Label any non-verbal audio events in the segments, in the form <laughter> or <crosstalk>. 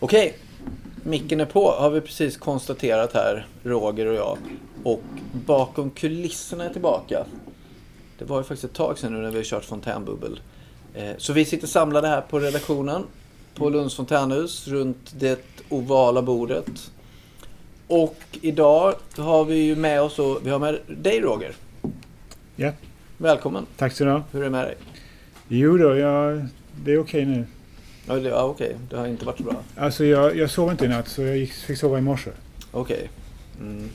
Okej, micken är på har vi precis konstaterat här, Roger och jag. Och bakom kulisserna är tillbaka. Det var ju faktiskt ett tag sedan nu när vi har kört fontänbubbel. Eh, Så vi sitter samlade här på redaktionen på Lunds fontänhus runt det ovala bordet. Och idag har vi ju med oss, och vi har med dig Roger. Ja, Välkommen. tack så du ha. Hur är det med dig? Jo då, jag, det är okej nu. Ja, det, ja, okej. Det har inte varit så bra. Alltså jag, jag sov inte i natt så jag gick, fick sova i morse. Okej. Mm.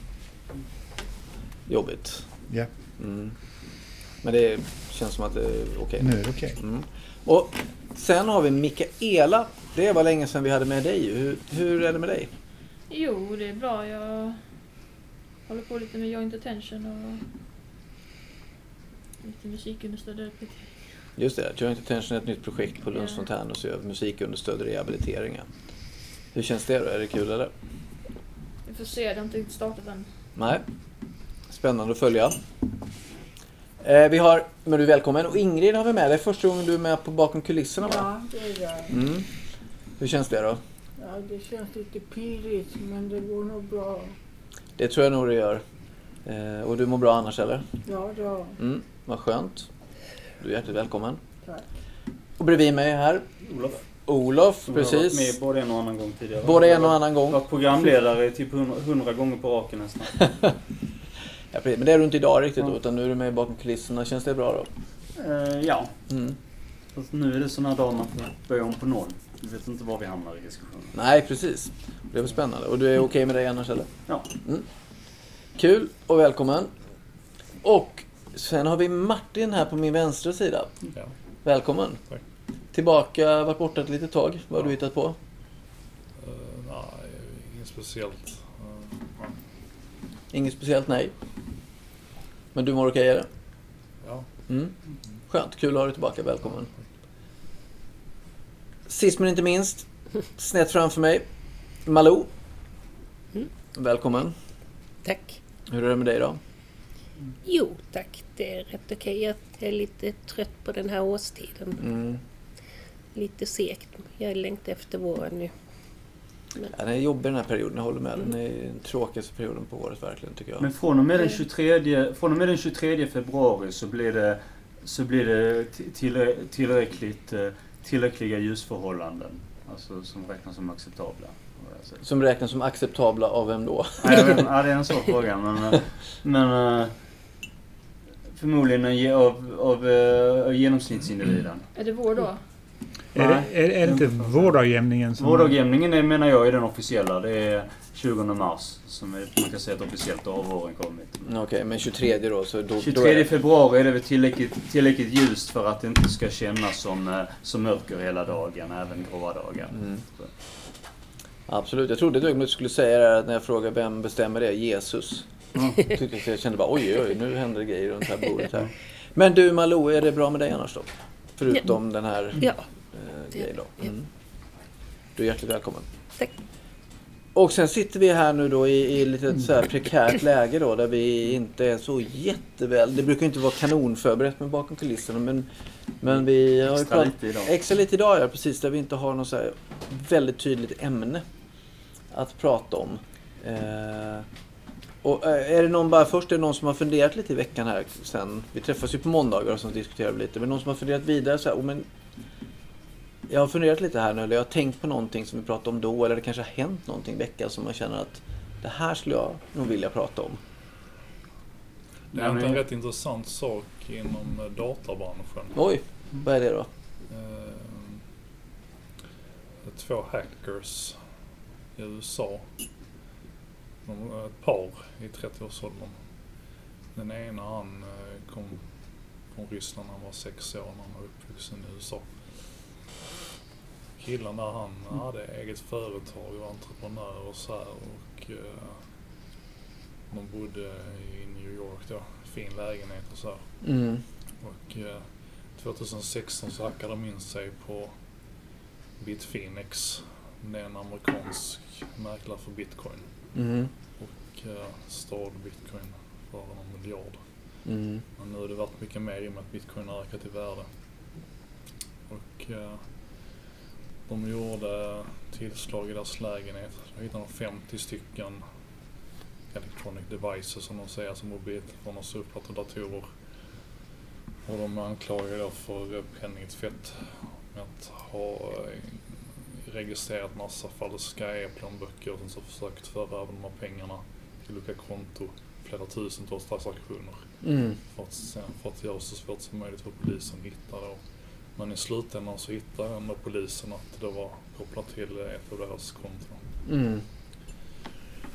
Jobbigt. Ja, Mm. Men det känns som att det är okej. nu är det okej. Mm. Och sen har vi Mikaela. Det var länge sedan vi hade med dig. Hur, hur är det med dig? Jo, det är bra. Jag håller på lite med joint attention och lite musikunderstödd rehabilitering. Just det, Joint Attention är ett nytt projekt på Lunds Ja. fontän och så gör vi musikunderstödd rehabilitering. Hur känns det då? Är det kul eller? Vi får se, det har inte riktigt startat än. Nej. Spännande att följa. Eh, vi har, men du är välkommen. Och Ingrid har vi med dig. Första gången du är med på bakom kulisserna va? Ja, det är det. Mm. Hur känns det då? Ja, det känns lite pirrigt, men det går nog bra. Det tror jag nog det gör. Eh, och du mår bra annars eller? Ja, då. Mm, vad skönt. Du är hjärtligt välkommen. Tack. Och bredvid mig här, Olof. Olof, Som har varit med precis. både en och annan gång tidigare. Både en och Jag annan gång. varit programledare typ hundra- hundra gånger på raken nästan. <laughs> Ja, precis. Men det är du inte idag riktigt då, Ja. utan nu är du med bakom kulisserna. Känns det bra då? Eh, ja, Mm. fast nu är det sådana dagar man får börja om på noll. Vi vet inte var vi hamnar i diskussionen. Nej, precis. Det väl spännande. Och du är okej med det annars eller? Ja. Mm. Kul och välkommen. Och sen har vi Martin här på min vänstra sida. Ja, Välkommen. Tack. Tillbaka, varit borta ett litet tag. Vad har du hittat på? eh, nej, inget speciellt. Nej. Inget speciellt, nej. Men du mår okej eller? ja, Mm. Skönt, kul att ha dig tillbaka. Välkommen. Sist men inte minst, snett framför mig, Malou. Mm. Välkommen. Tack. Hur är det med dig då? Jo tack, det är rätt okej. Jag är lite trött på den här årstiden. Mm. Lite segt. Jag längtar efter våren nu. Ja, den är jobbig den här perioden, jag håller med. Den är den tråkigaste perioden på året verkligen tycker jag. Men från och med den 23, från och med den 23 februari så blir det, så blir det ti- till, tillräckligt, eh, tillräckliga ljusförhållanden. Alltså som räknas som acceptabla. Har. Som räknas som acceptabla av vem då? Nej, inte. ja, det är en svår fråga. Men, eh, men eh, förmodligen en ge- av, av eh, genomsnittsindividen. <clears throat> Är det vår då? Är, det, är, är det inte vårdagjämningen som... Vårdagjämningen är, menar jag är den officiella. Det är 20 mars som är, man kan säga att officiellt avvåren kommit. Okej, men 23 då, så då, då är 23 det... februari är det väl tillräckligt, tillräckligt ljust för att det inte ska kännas som, som mörker hela dagen, även gråa dagar. Mm. Absolut, jag trodde ett ögonblick du skulle säga det här när jag frågade vem bestämmer det? Jesus. Tyckte jag kände bara oj, oj, nu händer det grejer runt det här bordet här. Men du Malou, är det bra med dig annars då? Förutom den här Ja, eh, grejen då. Ja. Mm. Du är hjärtligt välkommen. tack. Och sen sitter vi här nu då i, i lite så här prekärt läge då där vi inte är så jätteväl. Det brukar inte vara kanonförberett med bakom kulisserna men, men vi har ju Extra pratat lite idag. extra lite idag ja, precis där vi inte har något så väldigt tydligt ämne att prata om. Eh, och eh, är det någon bara först är det någon som har funderat lite i veckan här sen. Vi träffas ju på måndagar och så diskuterar vi lite. Men någon som har funderat vidare så här, oh, men jag har funderat lite här nu, eller jag har tänkt på någonting som vi pratade om då, eller det kanske har hänt någonting i veckan som man känner att det här skulle jag nog vilja prata om. det är men- en rätt intressant sak inom databranschen. Oj, vad är det då? Eh, två hackers i USA. Ett par i 30-årsåldern. Den ena han eh, kom från Ryssland när han var sex år när han var uppvuxen i USA. Killen där han hade eget företag och entreprenör och så här och eh, de bodde i New York då. Fin lägenhet och så här. Mm. Och eh, 2016 så hackade de in sig på Bitfinex. Det är en amerikansk mäklare för bitcoin. Mm. Och eh, stal bitcoin för en miljard. Mm. Men nu har det varit mycket mer i och med att bitcoin har ökat i värde. Och eh, de gjorde tillslag i deras lägenhet. Då hittade de 50 stycken electronic devices som de säger, som mobiltelefoner, surfplattor, datorer. Och de anklagar då för penningtvätt med att ha eh, registrerat massa falska e-plånböcker och sen så försökt föra över de här pengarna till olika konto, flera tusentals transaktioner. Mm. För att, sen, för att göra det så svårt som möjligt för polisen att hitta då. Men i slutändan så hittade ändå polisen att det var kopplat till ett av deras konton. Mm.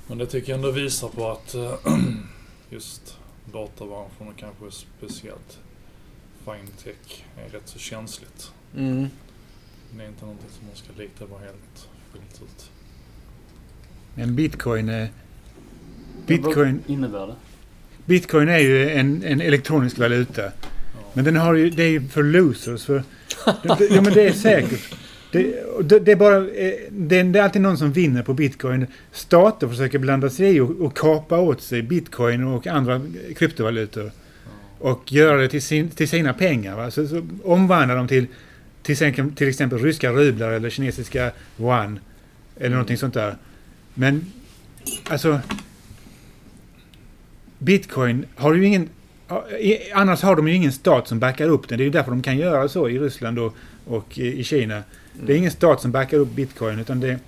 Men det tycker jag ändå visar på att eh, <clears throat> just databranschen och kanske speciellt fintech är rätt så känsligt. Mm. Det är inte någonting som man ska lita på helt fullt ut. Men bitcoin är... Bitcoin, Vad innebär det? bitcoin är ju en, en elektronisk valuta. Men den har ju, det är ju för losers. För, det, ja men det är säkert. Det, det, det är bara, eh, det, det är alltid någon som vinner på bitcoin. Stater försöker blanda sig i och, och kapa åt sig bitcoin och andra kryptovalutor. Och göra det till, sin, till sina pengar. Va? Så, så omvandla dem till till exempel, till exempel ryska rublar eller kinesiska yuan. Eller någonting sånt där. Men alltså... Bitcoin har ju ingen... Annars har de ju ingen stat som backar upp den. Det är ju därför de kan göra så i Ryssland och, och i Kina. Det är ingen stat som backar upp bitcoin utan det, är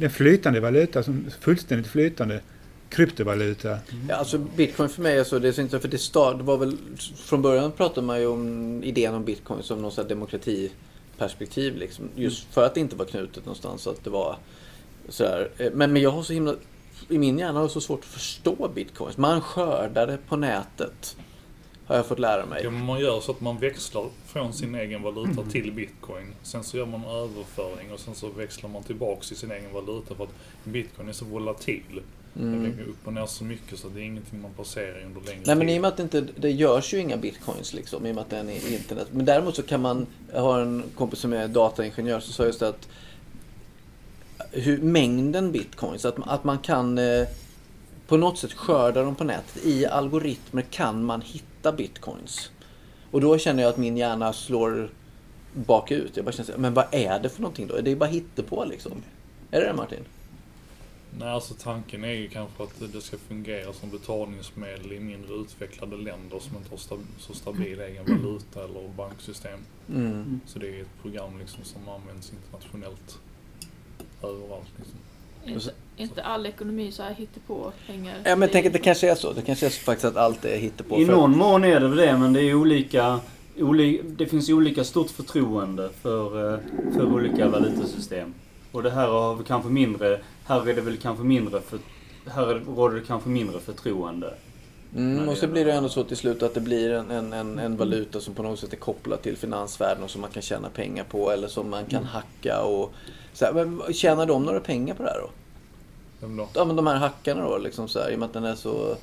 en- flytande valuta, som fullständigt flytande kryptovaluta. Ja, alltså bitcoin för mig är så, det är så intressant för det, start, det var väl, från början pratade man ju om idén om bitcoin som någon här demokratiperspektiv liksom. Just för att det inte var knutet någonstans, så att det var sådär. Eh, Men, men jag har så himla, i min hjärna har jag så svårt att förstå bitcoins. Man skördar det på nätet, har jag fått lära mig. Ja, man gör så att man växlar från sin egen valuta till bitcoin. Sen så gör man en överföring och sen så växlar man tillbaks i sin egen valuta för att bitcoin är så volatil. Mm. Den går upp och ner så mycket så det är ingenting man passerar under längre Nej men i tid. och med att det inte, det görs ju inga bitcoins liksom, i och med att den är internet. Men däremot så kan man, jag har en kompis som är dataingenjör så sa just att hur, mängden bitcoins, att, att man kan eh, på något sätt skörda dem på nätet. I algoritmer kan man hitta bitcoins. Och då känner jag att min hjärna slår bakut. Jag bara känner men vad är det för någonting då? Det är bara hittepå liksom. Är det det Martin? Nej, alltså tanken är ju kanske att det ska fungera som betalningsmedel i mindre utvecklade länder som inte har stab- så stabil egen valuta eller banksystem. Mm. Så det är ett program liksom som används internationellt överallt. Liksom. Inte, inte all ekonomi så här hittepå pengar. Ja men jag tänker att det kanske är så. Det kanske är så faktiskt att allt är hittepå. I någon mån är det väl det, men det är olika... Oli, det finns olika stort förtroende för, eh, för olika valutasystem. Och det här har väl kanske mindre... Här är det väl kanske mindre för... Här är- råder det kanske mindre förtroende. Mm, och så blir det ändå så till slut att det blir en, en, en, en valuta som på något sätt är kopplad till finansvärlden och som man kan tjäna pengar på eller som man kan hacka och så här, men tjänar de några pengar på det här då? Vem då? Ja men de här hackarna då liksom så här, i och med att den är så...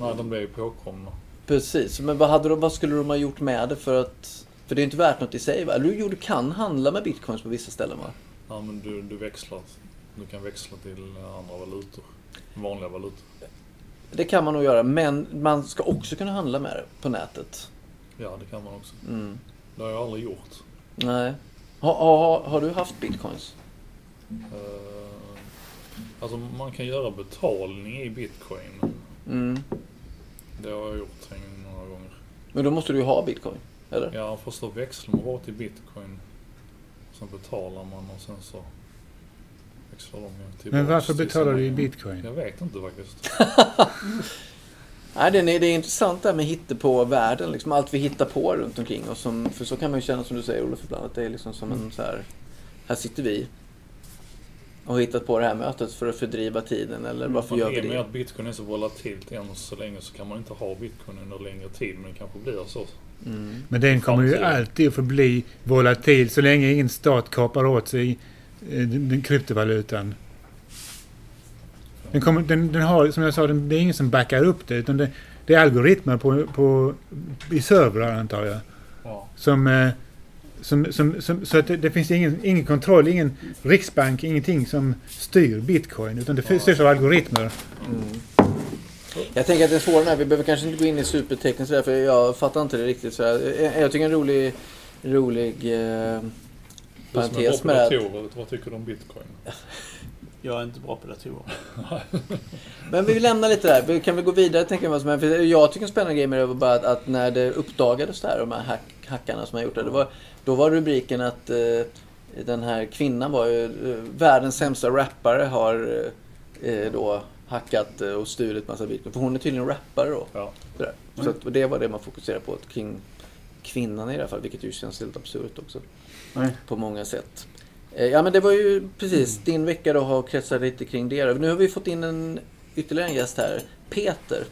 Nej, de blir ju påkomna. Precis, men vad, hade de, vad skulle de ha gjort med det för att... För det är inte värt något i sig va? Eller jo, du kan handla med bitcoins på vissa ställen va? Ja, men du, du växlar. Du kan växla till andra valutor. Vanliga valutor. Det kan man nog göra, men man ska också kunna handla med det på nätet. Ja, det kan man också. Mm. Det har jag aldrig gjort. Nej. Har, har, har du haft bitcoins? Eh, alltså man kan göra betalning i bitcoin. Mm. Det har jag gjort några gånger. Men då måste du ju ha bitcoin, eller? Ja, fast då växlar man bara till bitcoin. Sen betalar man och sen så växlar de igen tillbaks Men varför betalar du i bitcoin? Jag vet inte faktiskt. <laughs> Nej, det är, det är intressant det här med hittepå världen liksom allt vi hittar på runt omkring oss. Som, för så kan man ju känna som du säger Olof ibland, att det är liksom som en så här, här sitter vi och har hittat på det här mötet för att fördriva tiden eller varför Men gör i vi och med det? att bitcoin är så volatilt än så länge så kan man inte ha bitcoin under längre tid. Men det kanske blir så. Mm. Men den kommer ju alltid att förbli volatil så länge ingen stat kapar åt sig den, den kryptovalutan. Den, kommer, den, den har, som jag sa, den, det är ingen som backar upp det. Utan det, det är algoritmer på, på, i servrar antar jag. Ja. Som, eh, som, som, som, så att det, det finns ingen, ingen kontroll, ingen riksbank, ingenting som styr bitcoin. Utan det styrs av algoritmer. Mm. Jag tänker att det är svårare här, vi behöver kanske inte gå in i supertekniskt för jag fattar inte det riktigt. Sådär. Jag jag tycker en rolig, rolig eh, är parentes bra på med att, datorer, vad tycker du om bitcoin? <laughs> Jag är inte bra på datorer. <laughs> <laughs> Men vi lämnar lite där. Vi kan väl gå vidare tänker jag. För jag tycker en spännande grej med det var bara att, att när det uppdagades där, de här hack, hackarna som har gjort det. det var, då var rubriken att eh, den här kvinnan var ju eh, världens sämsta rappare har eh, då hackat eh, och stulit massa bitcoin. För hon är tydligen rappare då. Ja. Sådär. Så att, och det var det man fokuserade på kring kvinnan i det här fallet, vilket ju känns helt absurt också. Nej. På många sätt. Eh, Ja men det var ju precis, din vecka då har kretsat lite kring det. Nu har vi fått in en ytterligare en gäst här, Peter.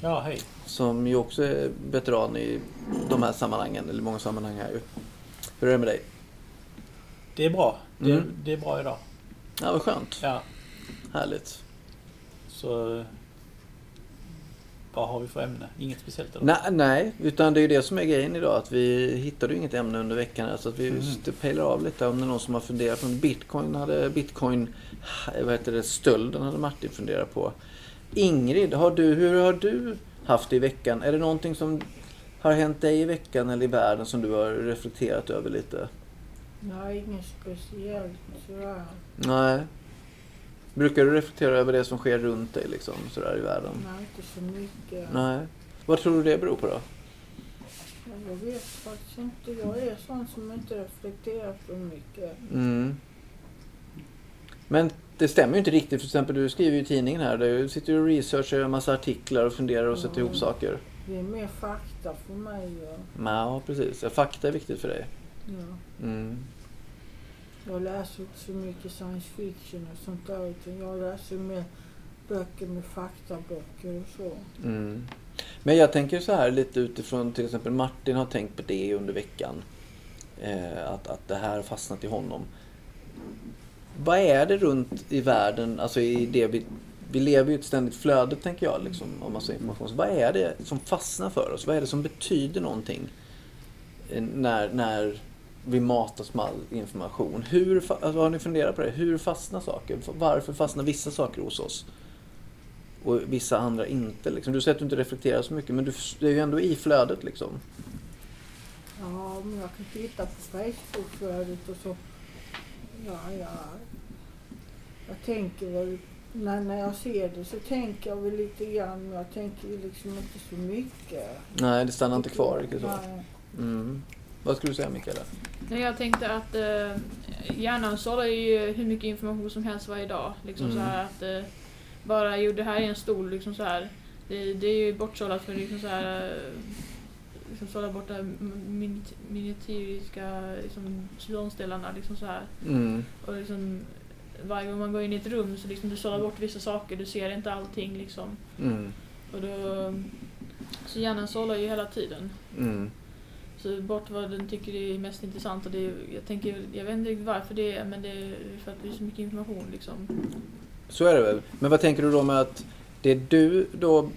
Ja, hej. Som ju också är veteran i de här sammanhangen, eller många sammanhang här ju. Hur är det med dig? Det är bra. Det, Mm. det är bra idag. Ja, vad skönt. Ja, Härligt. så... Vad har vi för ämne? Inget speciellt eller? Nej, nej, utan det är ju det som är grejen idag. Att vi hittade ju inget ämne under veckan. Så att vi Mm. just pejlar av lite om det är någon som har funderat. Från Bitcoin hade Bitcoin, vad heter det, stölden hade Martin funderat på. Ingrid, har du, hur har du haft det i veckan? Är det någonting som har hänt dig i veckan eller i världen som du har reflekterat över lite? Nej, inget speciellt sådär. Nej. Brukar du reflektera över det som sker runt dig liksom, sådär i världen? Nej, inte så mycket. Nej. Vad tror du det beror på då? Jag vet faktiskt inte. Jag är sån som inte reflekterar för mycket. Mm. Men det stämmer ju inte riktigt. För exempel du skriver ju i tidningen här. Du sitter ju och researchar en massa artiklar och funderar och sätter ihop Mm. saker. Det är mer fakta för mig. Ja. Ja, precis. Fakta är viktigt för dig. Ja. Mm. Jag läser inte så mycket science fiction och sånt där. Utan jag läser mer böcker med faktaböcker och så. Mm. Men jag tänker så här lite utifrån till exempel Martin har tänkt på det under veckan. Eh, att, att det här har fastnat i honom. Vad är det runt i världen, alltså i det vi, vi lever ju i ett ständigt flöde tänker jag, liksom, om massa information. Så vad är det som fastnar för oss? Vad är det som betyder någonting eh, när, när vi matas med all information? Hur, alltså, har ni funderat på det? Hur fastnar saker? Varför fastnar vissa saker hos oss? och vissa andra inte. Liksom. Du säger att du inte reflekterar så mycket men du du är ju ändå i flödet liksom. Ja, men jag kan titta på Facebookflödet och så. Ja, ja. Jag tänker väl, när, när jag ser det så tänker jag väl lite grann men jag tänker liksom inte så mycket. Nej, det stannar inte kvar riktigt så. Mm. Vad skulle du säga Mikaela? Nej, jag tänkte att eh, hjärnan sållar ju hur mycket information som helst varje dag. Liksom Mm. så här att eh, bara, jo det här är en stol, liksom så här. Det, det är ju bortsållat för liksom så här eh, liksom sålla bort min- miniatyriska liksom, beståndsdelarna liksom så här. Mm. Och liksom, varje gång man går in i ett rum så liksom du sållar bort vissa saker, du ser inte allting liksom. Mm. Och då, så hjärnan sållar ju hela tiden. Mm. Så bort vad den tycker är mest intressant. Och det är, jag, tänker, jag vet inte varför det är, men det är för att det är så mycket information. Liksom. Så är det väl. Men vad tänker du då med att det du då,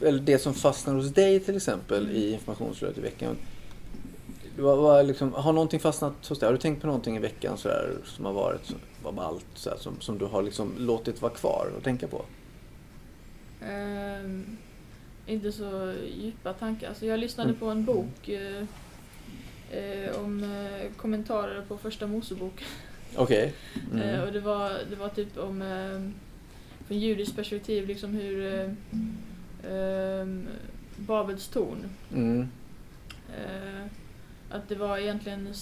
eller det som fastnar hos dig till exempel i informationsflödet i veckan. Vad, vad liksom, har någonting fastnat hos dig? Har du tänkt på någonting i veckan så där, som har varit så- vad ballt, så här, som, som du har liksom låtit vara kvar och tänka på? Ehm, inte så djupa tankar. Alltså jag lyssnade på en bok eh, eh, om eh, kommentarer på första Mosebok. Okej. <laughs> Eh, Mm. och det var, det var typ om, eh, från judiskt perspektiv, liksom hur eh, ehm, Babels torn Mm. Att det var egentligen,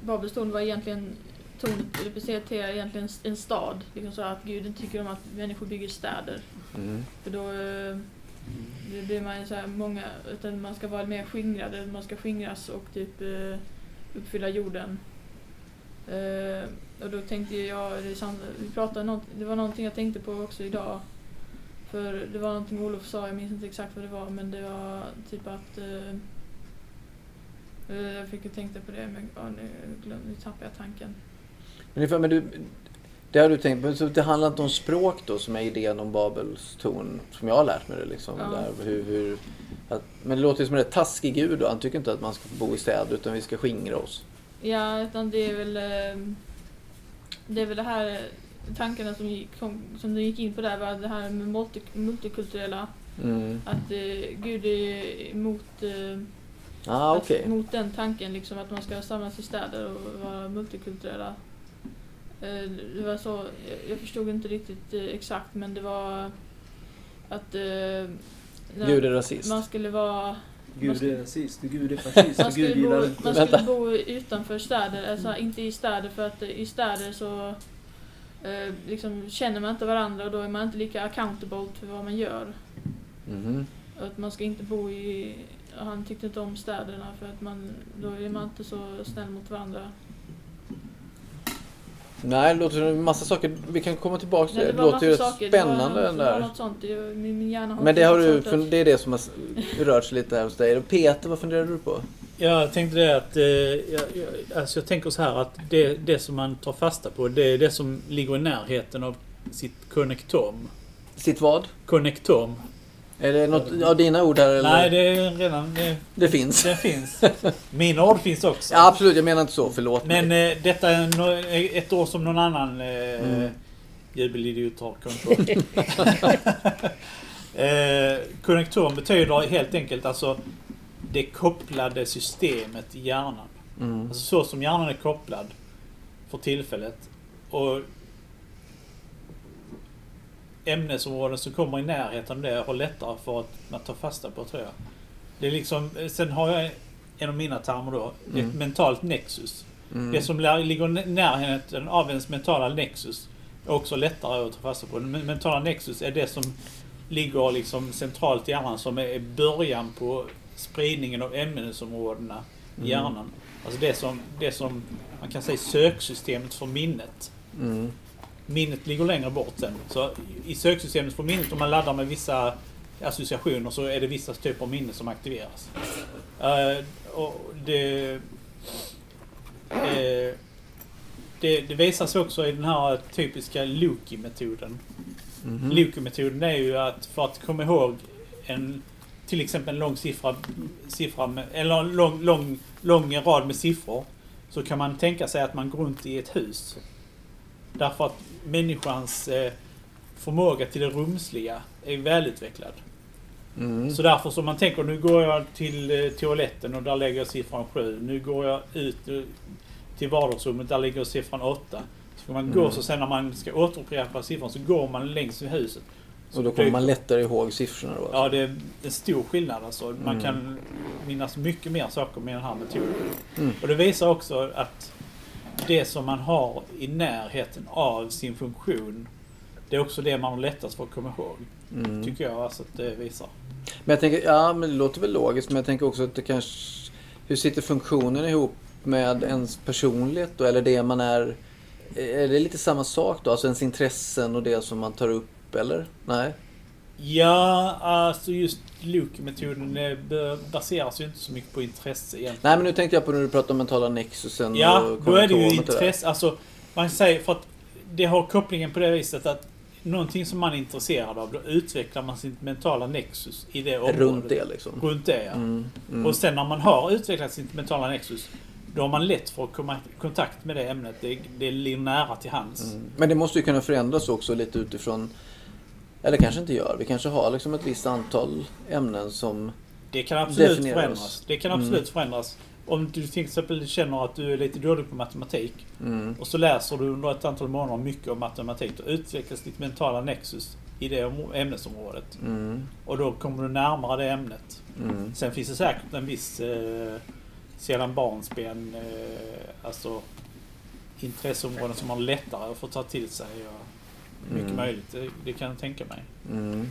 Babels torn var egentligen, tornet representerar egentligen en stad. Liksom så att Gud inte tycker om att människor bygger städer. Mm. För då det blir man så här många, utan man ska vara mer skingrad, man ska skingras och typ eh, uppfylla jorden. Eh, och då tänkte jag, det, vi pratade något, det var någonting jag tänkte på också idag. För det var någonting Olof sa, jag minns inte exakt vad det var, men det var typ att eh, jag fick ju tänka på det, men ja, nu, glöm, nu tappar jag tanken. Men, ifall- men du, det har du tänkt på. Så det handlar inte om språk då som är idén om Babels torn som jag har lärt mig det liksom. Ja. Där, hur, hur, att, men det låter ju som en rätt taskig gud då. Han tycker inte att man ska bo i städer utan vi ska skingra oss. Ja, utan det är väl eh, det är väl det här eh, tankarna som, gick, kom, som du gick in på där var det här med multi, multikulturella Mm. att eh, Gud är emot eh, Ah, okej. Mot den tanken liksom att man ska samlas i städer och vara multikulturella. Eh, Det var så, jag- förstod inte riktigt eh, exakt men det var att eh, Gud är rasist. man skulle vara Gud är rasist, Gud är fascist, man Gud gillar bo, inte... man Vänta. skulle bo utanför städer, alltså inte i städer för att i städer så liksom känner man inte varandra och då är man inte lika accountable för vad man gör. Och att man ska inte bo i... Han tyckte inte om städerna för att man, då är man inte så snäll mot varandra. Nej, det låter som en massa saker. Vi kan komma tillbaka till det. det låter ju saker. spännande det var, Det var där. något sånt. Det- Min, min hjärna har Men det, har du, det är det som har rört sig lite här hos dig. Peter, vad funderar du på? Jag tänkte det att... Eh, jag, jag, alltså jag tänker så här att det, det som man tar fasta på det är det som ligger i närheten av sitt konnektom. Sitt vad? Konnektom. Är det något av dina ord här eller? Nej, det är redan... Det, Det finns. det finns. Mina ord finns också. Ja, absolut, jag menar inte så. Förlåt Men mig. eh, detta är no, ett år som någon annan eh, Mm. jubelidiot har kommit <laughs> eh, konnektorn betyder helt enkelt alltså det kopplade systemet i hjärnan. Mm. Alltså så som hjärnan är kopplad för tillfället. Och ämnesområden som kommer i närheten av det har lättare för att man tar fasta på tror jag. Det är liksom, sen har jag en av mina termer då, ett Mm. mentalt nexus. Mm. Det som ligger i närheten av ens mentala nexus är också lättare att ta fasta på. Men mentala nexus är det som ligger liksom centralt i hjärnan som är början på spridningen av ämnesområdena i Mm. hjärnan. Alltså det som, det som man kan säga söksystemet för minnet. Mm. Minnet ligger längre bort sen. Så i söksystemet för minnet, om man laddar med vissa associationer så är det vissa typer av minnen som aktiveras. Eh, och det, eh, det, det visas också i den här typiska Loki-metoden. Mhm. Loki-metoden är ju att för att komma ihåg en till exempel en lång siffra, siffra med, eller en lång, lång, lång rad med siffror så kan man tänka sig att man går runt i ett hus. Därför att människans eh, förmåga till det rumsliga är välutvecklad. Mm. Så därför som man tänker, nu går jag till eh, toaletten och där lägger jag siffran 7. Nu går jag ut eh, till vardagsrummet, där ligger siffran 8. Så man gå, Mm. så sen när man ska återupprepa siffran så går man längs med huset. Och då kommer man lättare ihåg siffrorna då? Ja, det är en stor skillnad alltså. Man Mm. kan minnas mycket mer saker med den här metoden. Mm. Och det visar också att det som man har i närheten av sin funktion, det är också det man har lättast för att komma ihåg. Mm. Tycker jag alltså att det visar. Men jag tänker, ja men det låter väl logiskt, men jag tänker också att det kanske... Hur sitter funktionen ihop med ens personlighet då? Eller det man är... Är det lite samma sak då? Alltså ens intressen och det som man tar upp, eller? Nej? Ja, alltså just Luke-metoden baseras ju inte så mycket på intresse egentligen. Nej men nu tänkte jag på när du pratade om mentala nexusen Ja, och då är det ju och det intresse. Alltså, man säger för att det har kopplingen på det viset att någonting som man är intresserad av, då utvecklar man sitt mentala nexus i det området. Runt det liksom. Runt det, ja. Mm, mm. Och sen när man har utvecklat sitt mentala nexus, då har man lätt för att komma i kontakt med det ämnet. Det, det ligger nära till hands. Mm. Men det måste ju kunna förändras också lite utifrån... Eller kanske inte gör. Vi kanske har liksom ett visst antal ämnen som... Det kan absolut Definieras. förändras. Det kan absolut förändras. Om du till exempel känner att du är lite dålig på matematik Mm, och så läser du under ett antal månader mycket om matematik. Då utvecklas ditt mentala nexus i det om- ämnesområdet. mm, Och då kommer du närmare det ämnet. mm. Sen finns det säkert en viss eh, sedan barnsben eh, alltså intresseområden som har lättare att få ta till sig. Och mycket Mm. möjligt. Det, det kan jag tänka mig. Mm.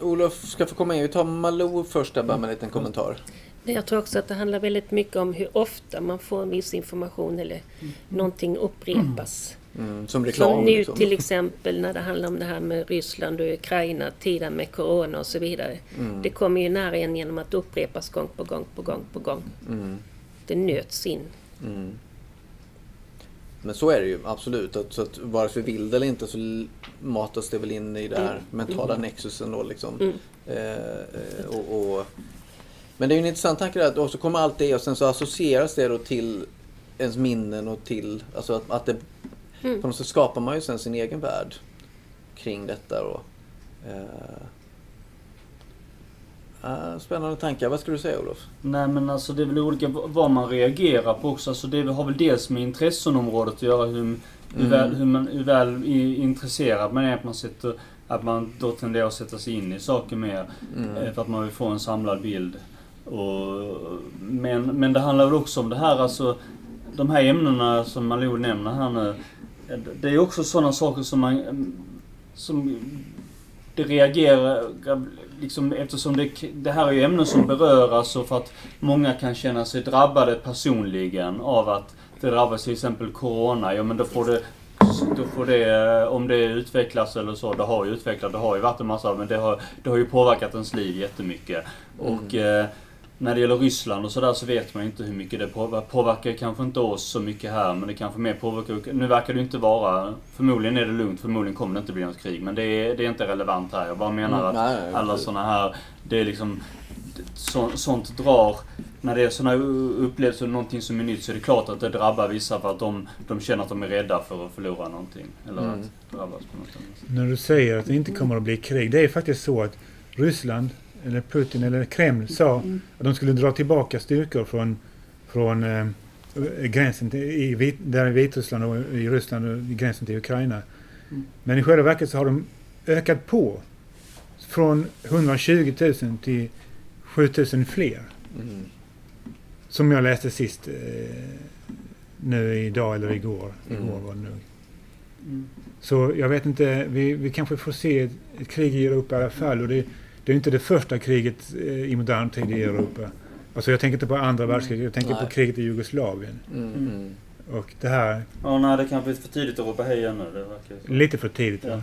Olof ska få komma in. Vi tar Malou först där bara med en liten kommentar. Men Jag tror också att det handlar väldigt mycket om hur ofta man får en viss information eller någonting upprepas. Mm, som reklam. Som nu liksom. till exempel när det handlar om det här med Ryssland och Ukraina, tiden med Corona och så vidare. Mm, Det kommer ju nära en genom att upprepas gång på gång på gång på gång. mm, Det nöts in. mm. Men så är det ju absolut. Att, så att vare sig vi vill det eller inte så matas det väl in i det här Mm. mentala nexusen då liksom. Mm. Eh, eh, och, och, men det är ju en intressant tanke där att och så kommer allt det och sen så associeras det då till ens minnen och till, alltså att, att det Mm. på något sätt skapar man ju sen sin egen värld kring detta då. Eh, Uh, spännande tankar. Vad skulle du säga Olof? Nej men alltså det är väl olika vad man reagerar på också. Alltså det har väl dels med intressenområdet att göra. Hur, hur, Mm. väl, hur, man, hur väl intresserad man är. Att man, sätter, att man då tenderar att sätta sig in i saker mer. Mm. Eh, För att man vill få en samlad bild. Och, men, men det handlar väl också om det här alltså, de här ämnena som Malou nämner här nu. eh, Det är också sådana saker som man, mm, som det reagerar, liksom eftersom det, det här är ju ämnen som berör alltså för att många kan känna sig drabbade personligen av att det drabbas till exempel Corona. Ja men då får det då får det, om det utvecklas eller så, det har ju utvecklat, det har ju varit en massa, men det har, det har ju påverkat ens liv jättemycket. Och eh, när det gäller Ryssland och sådär så vet man ju inte hur mycket det påverkar. Påverkar kanske inte oss så mycket här, men det kanske mer påverkar... Nu verkar det inte vara... Förmodligen är det lugnt, förmodligen kommer det inte bli något krig, men det är, det är inte relevant här. Jag bara menar Mm, att nej, nej, alla sådana här... Det är liksom... Så, sånt drar... När det är sådana upplevelser, någonting som är nytt, så är det klart att det drabbar vissa för att de, de känner att de är rädda för att förlora någonting. Eller Mm. att drabbas på något sätt. När du säger att det inte kommer att bli krig. Det är faktiskt så att Ryssland, eller Putin, eller Kreml sa att de skulle dra tillbaka styrkor från, från eh, gränsen till, i, Vit- där i Vitryssland och i Ryssland och gränsen till Ukraina. Mm. Men i själva verket så har de ökat på från 120 000 till 7 000 fler. Mm. Som jag läste sist eh, nu idag eller igår. Mm. Igår var det nog. Mm. Så jag vet inte, vi, vi kanske får se ett, ett krig i Europa i alla fall. Och det, det är inte det första kriget eh, i modern tid i Europa. Alltså jag tänker inte på andra världskriget, jag tänker Nej. på kriget i Jugoslavien. Mm. Mm. Och det här, Ja, nej, det kanske är för tidigt att ropa hej ännu. Det verkar så. lite för tidigt. Ja. va?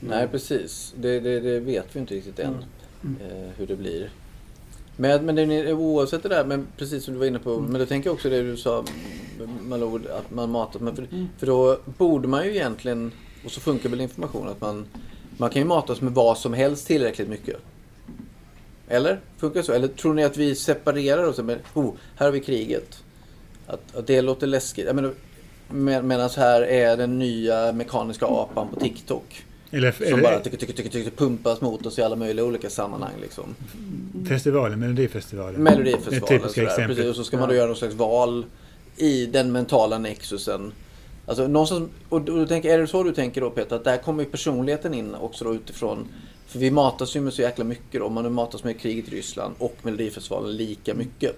Nej, precis. Det, det, det vet vi inte riktigt än. Mm. Eh, hur det blir. Men, men det, är- oavsett det där, men precis som du var inne på. Men då tänker jag också det du sa, Malou, att man matar. Men för, för då borde man ju egentligen, och så funkar väl information, att man, man kan ju matas med vad som helst tillräckligt mycket. Eller? Funkar det så? Eller tror ni att vi separerar oss? Men, oh, här har vi kriget. Att, att det låter läskigt. Jag menar, med, medan här är den nya mekaniska apan på TikTok. Eller, Som eller bara tycker, tycker, tycker, tycker, pumpas mot oss i alla möjliga olika sammanhang. Liksom. festivalen, Melodifestivalen. Melodifestivalen. Typiskt sådär. exempel. Precis, och så ska man då göra någon slags val i den mentala nexusen. Alltså, någonstans, och då tänker, är det så du tänker då Peter? Att där kommer ju personligheten in också då utifrån. För vi matas ju med så jäkla mycket då. Om man nu matas med kriget i Ryssland och Melodifestivalen lika mycket.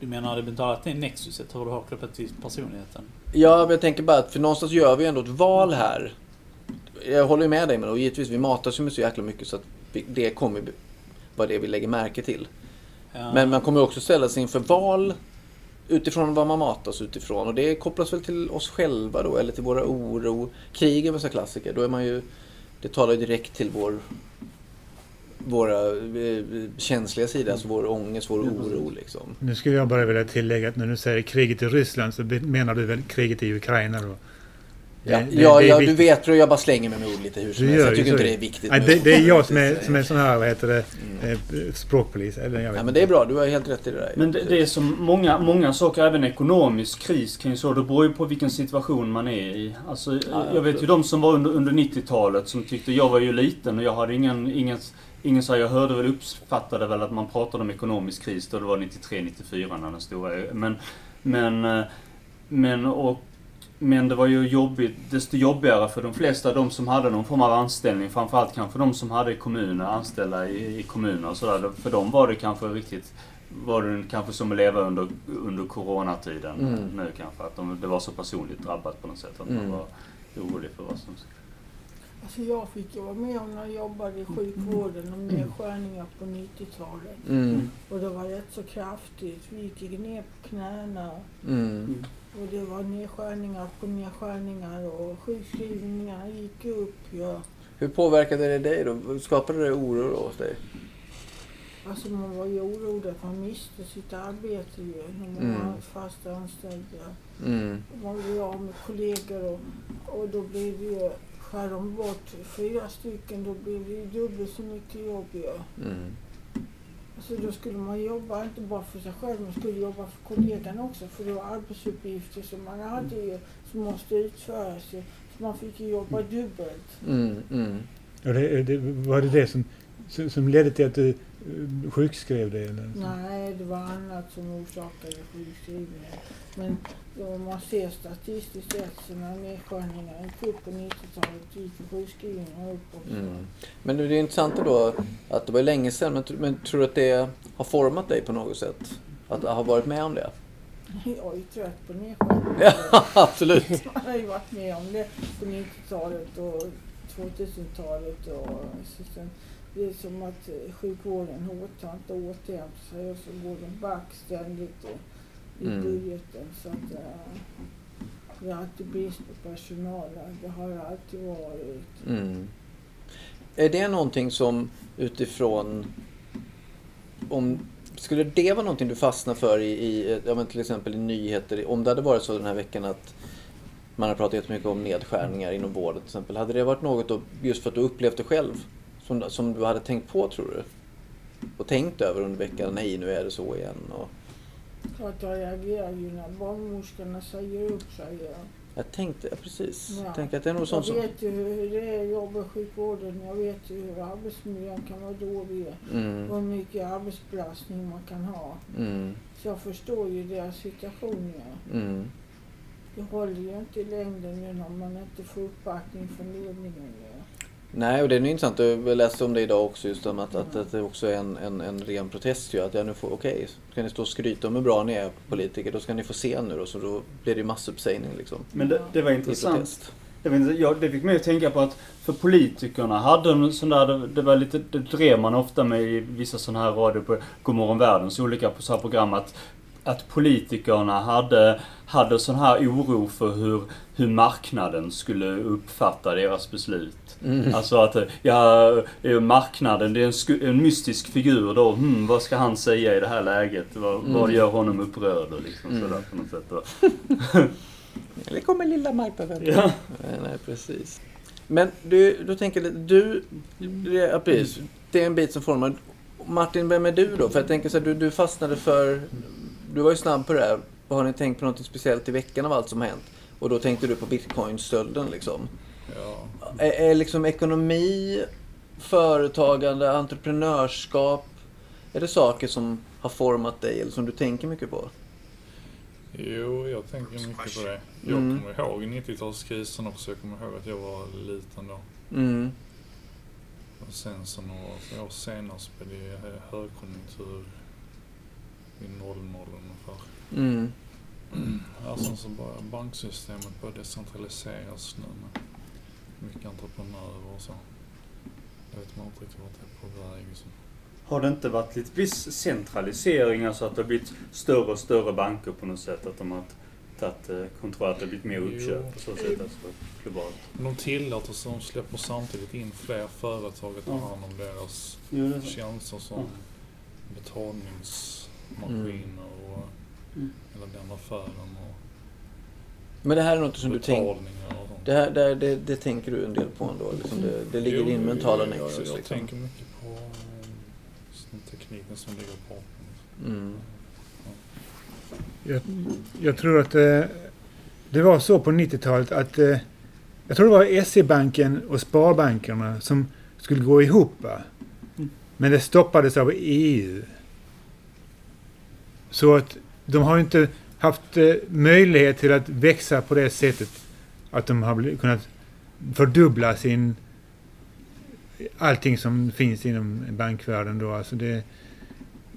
Du menar det mentala att det är nexuset, hur du har kopplat till personligheten? Ja, men jag tänker bara att för någonstans gör vi ändå ett val här. Jag håller ju med dig men och givetvis vi matas ju med så jäkla mycket så att vi, det kommer vara det vi lägger märke till. Ja. Men man kommer också ställa sig inför val utifrån vad man matas utifrån. Och det kopplas väl till oss själva då, eller till våra oro. Krig är väl så klassiker. Då är man ju, det talar ju direkt till vår våra eh, känsliga sida, alltså vår ångest, vår oro liksom. Nu skulle jag bara vilja tillägga att när du säger kriget i Ryssland så menar du väl kriget i Ukraina då? Ja, Det- ja, det ja du vet, tror jag bara slänger mig med ord lite hur som helst. Jag tycker inte det är viktigt. Nej, det, det är jag som är, som är sån här, vad heter det, eh, språkpolis. Eller jag vet Ja, men det är bra, du har helt rätt i det där. Men det, det är som många, många saker, även ekonomisk kris kan ju så, det beror ju på vilken situation man är i. Alltså, ja, jag vet ju de som var under, under 90-talet som tyckte, jag var ju liten och jag hade ingen, ingen, ingen så här, jag hörde väl, uppfattade väl att man pratade om ekonomisk kris då det var 93-94 när den stora, men, men, eh, men och men det var ju jobbigt, desto jobbigare för de flesta, de som hade någon form av anställning. Framförallt kanske de som hade kommuner, anställda i, i kommuner och sådär. För dem var det kanske riktigt, var det kanske som att leva under, under coronatiden Mm. nu kanske. Att de, det var så personligt drabbat på något sätt. Att Mm. man var orolig för vad som... Alltså jag fick ju vara med om när jag jobbade i sjukvården om nedskärningar på 90-talet. Mm, Och det var rätt så kraftigt. Vi gick ner på knäna. mm, Och det var nedskärningar på nedskärningar och sjukskrivningarna gick upp. Ja. Hur påverkade det dig då? Skapade det oro då hos dig? Alltså man var ju orolig att man miste sitt arbete ju när man Mm. var fast anställd. Ja. Mm, Man blev av med kollegor och, och då blev det ju, skär de bort fyra stycken då blir det ju dubbelt så mycket jobb ju. mm, Alltså då skulle man jobba inte bara för sig själv, man skulle jobba för kollegan också för det var arbetsuppgifter som man hade ju som måste utföras ju. Så man fick ju jobba dubbelt. mm, mm. Och det, det, var det det som som, som ledde till att du sjukskrev dig? Eller? Nej, det var annat som orsakade sjukskrivningen. Men om man ser statistiskt sett så när nedskärningarna gick upp på 90-talet gick sjukskrivningarna upp också. Mm. Men det är intressant då att det var länge sedan, men, men tror du att det har format dig på något sätt? Att ha varit med om det? Jag är ju trött på nedskärningar. Ja, <laughs> absolut. Man har ju varit med om det på 90-talet och 2000-talet. Och så sen, det är som att eh, sjukvården har inte återhämtat sig och så går de back ständigt i, i Mm. budgeten. Så att, eh, det är alltid brist på personal. Det har det alltid varit. Mm. Är det någonting som utifrån... Om, skulle det vara någonting du fastnar för i, i ja, men till exempel i nyheter? Om det hade varit så den här veckan att man har pratat jättemycket om nedskärningar inom vården till exempel. Hade det varit något då, just för att du upplevt det själv som, som du hade tänkt på tror du? Och tänkt över under veckan? Nej, nu är det så igen. Och Klart jag reagerar ju när barnmorskorna säger upp sig. Ja. jag tänkte, ja, precis. Ja. Jag tänker att det är nog Jag sånt som... vet ju hur det är att jobba i sjukvården. Jag vet ju hur arbetsmiljön kan vara dålig. Och Mm, hur mycket arbetsbelastning man kan ha. mm, Så jag förstår ju deras situation. Ja. mm. Det håller ju inte i längden nu när man inte får uppbackning från ledningen. Ja. Nej, och det är intressant. Jag läste om det idag också, just om att, att, att det också är en, en, en ren protest ju. Att jag nu får, okej, ska ni stå och skryta om hur bra ni är politiker, då ska ni få se nu då. Så då blir det ju massuppsägning liksom. Men det, det var intressant. vet inte, jag, det fick mig att tänka på att för politikerna hade en sån där, det, det var lite, det drev man ofta med i vissa sådana här radio på Godmorgon Världens olika så här program att, att politikerna hade, hade sån här oro för hur, hur marknaden skulle uppfatta deras beslut. Mm. Alltså att, ja, marknaden det är en, sku, en mystisk figur då. Hmm, vad ska han säga i det här läget? Vad, vad Mm. gör honom upprörd? Och liksom Mm. sådär på något sätt. <laughs> Eller kommer lilla marknaden. Ja. Nej, nej, precis. Men du, då tänker jag du, ja, precis, det är en bit som formar. Martin, vem är du då? För jag tänker så här, du, du fastnade för, du var ju snabb på det här. Har ni tänkt på något speciellt i veckan av allt som hänt? Och då tänkte du på bitcoinstölden liksom. Ja. Är, är liksom ekonomi, företagande, entreprenörskap, är det saker som har format dig eller som du tänker mycket på? Jo, jag tänker mycket på det. Jag Mm. kommer ihåg 90-talskrisen också. Jag kommer ihåg att jag var liten då. Mm. Och sen så några år senare så blev det högkonjunktur vid 00 ungefär. Mm. Ja, sen så började banksystemet börja decentraliseras nu med mycket entreprenörer och så. Jag vet man inte riktigt vart det är på väg. Så. Har det inte varit lite viss centralisering, alltså att det har blivit större och större banker på något sätt? Att de har tagit eh, kontroll, att det har blivit mer uppköp på så sätt, alltså globalt? De tillåter så de släpper samtidigt in fler företag att ta hand om deras Jo, tjänster som Ja. Betalningsmaskiner och Mm. hela den affären och Men det här är något som du tänker. Det, här, det, det, det tänker du en del på ändå? Liksom det, det ligger i din mentala jag, nexus? Jag, jag liksom. tänker mycket på eh, den tekniken som ligger bakom. Mm. Jag, jag tror att eh, det var så på 90-talet att eh, jag tror det var SE-banken och Sparbankerna som skulle gå ihop. Va? Mm. Men det stoppades av EU. Så att de har inte haft eh, möjlighet till att växa på det sättet att de har kunnat fördubbla sin allting som finns inom bankvärlden då. Alltså det,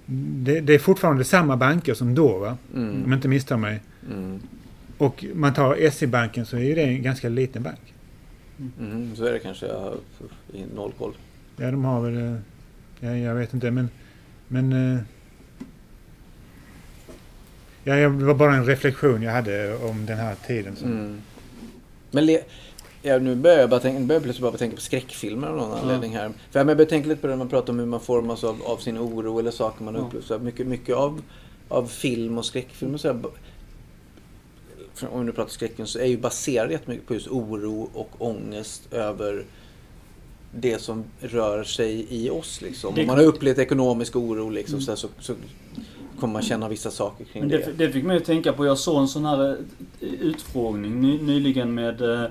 det, det är fortfarande samma banker som då va? Om jag Mm. inte misstar mig. Mm. Och man tar SE-banken så är det en ganska liten bank. Mm. Så är det kanske. Jag har noll koll. Ja, de har väl... eh, Ja, jag vet inte, men... Men... Ja, det var bara en reflektion jag hade om den här tiden. Mm. Men ja, nu börjar jag bara tänka, börjar plötsligt bara tänka på skräckfilmer av någon anledning här. För jag börjar tänka lite på det när man pratar om hur man formas av, av sin oro eller saker man Ja. upplever. Så mycket, mycket av, av film och skräckfilmer så här, om vi nu pratar skräckfilm så är ju baserat jättemycket på just oro och ångest över det som rör sig i oss. Liksom. Om man har upplevt ekonomisk oro liksom, Mm. så, här, så, så kommer man känna vissa saker kring det. det, det fick mig att tänka på, jag såg en sån här eh, utfrågning ny, nyligen med eh,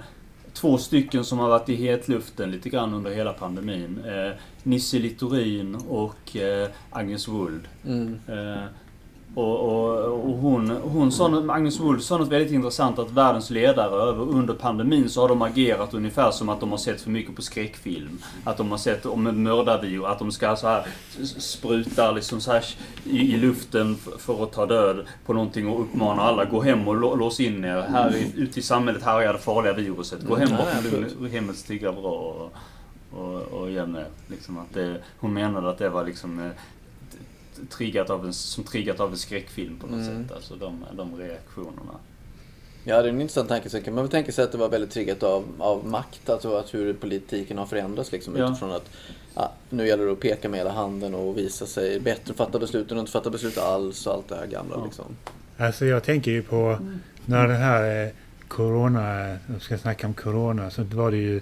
två stycken som har varit i hetluften lite grann under hela pandemin. Eh, Nisse Littorin och eh, Agnes Wold. Mm. Eh, och, och, och hon, hon sa, Agnes Wold sa något väldigt intressant att världens ledare över, under pandemin så har de agerat ungefär som att de har sett för mycket på skräckfilm. Att de har sett om en mördarvirus, att de ska så här spruta liksom så här i, i luften för att ta död på någonting och uppmana alla gå hem och lå, lås in er. Här ute i samhället härjar det farliga viruset. Gå hem Mm, absolut. lugn- hemmets trygga bra och, och, och göm er. Liksom att det, hon menade att det var liksom eh, triggat av en, som triggat av en skräckfilm på något Mm. sätt. Alltså de, de reaktionerna. Ja, det är en intressant tanke. Sen kan man väl tänka sig att det var väldigt triggat av, av makt, alltså att hur politiken har förändrats liksom Ja. utifrån att ja, nu gäller det att peka med hela handen och visa sig bättre, fatta beslut än att inte fatta beslut alls och allt det här gamla Ja. liksom. Alltså jag tänker ju på när det här eh, Corona, jag ska snacka om Corona, så var det ju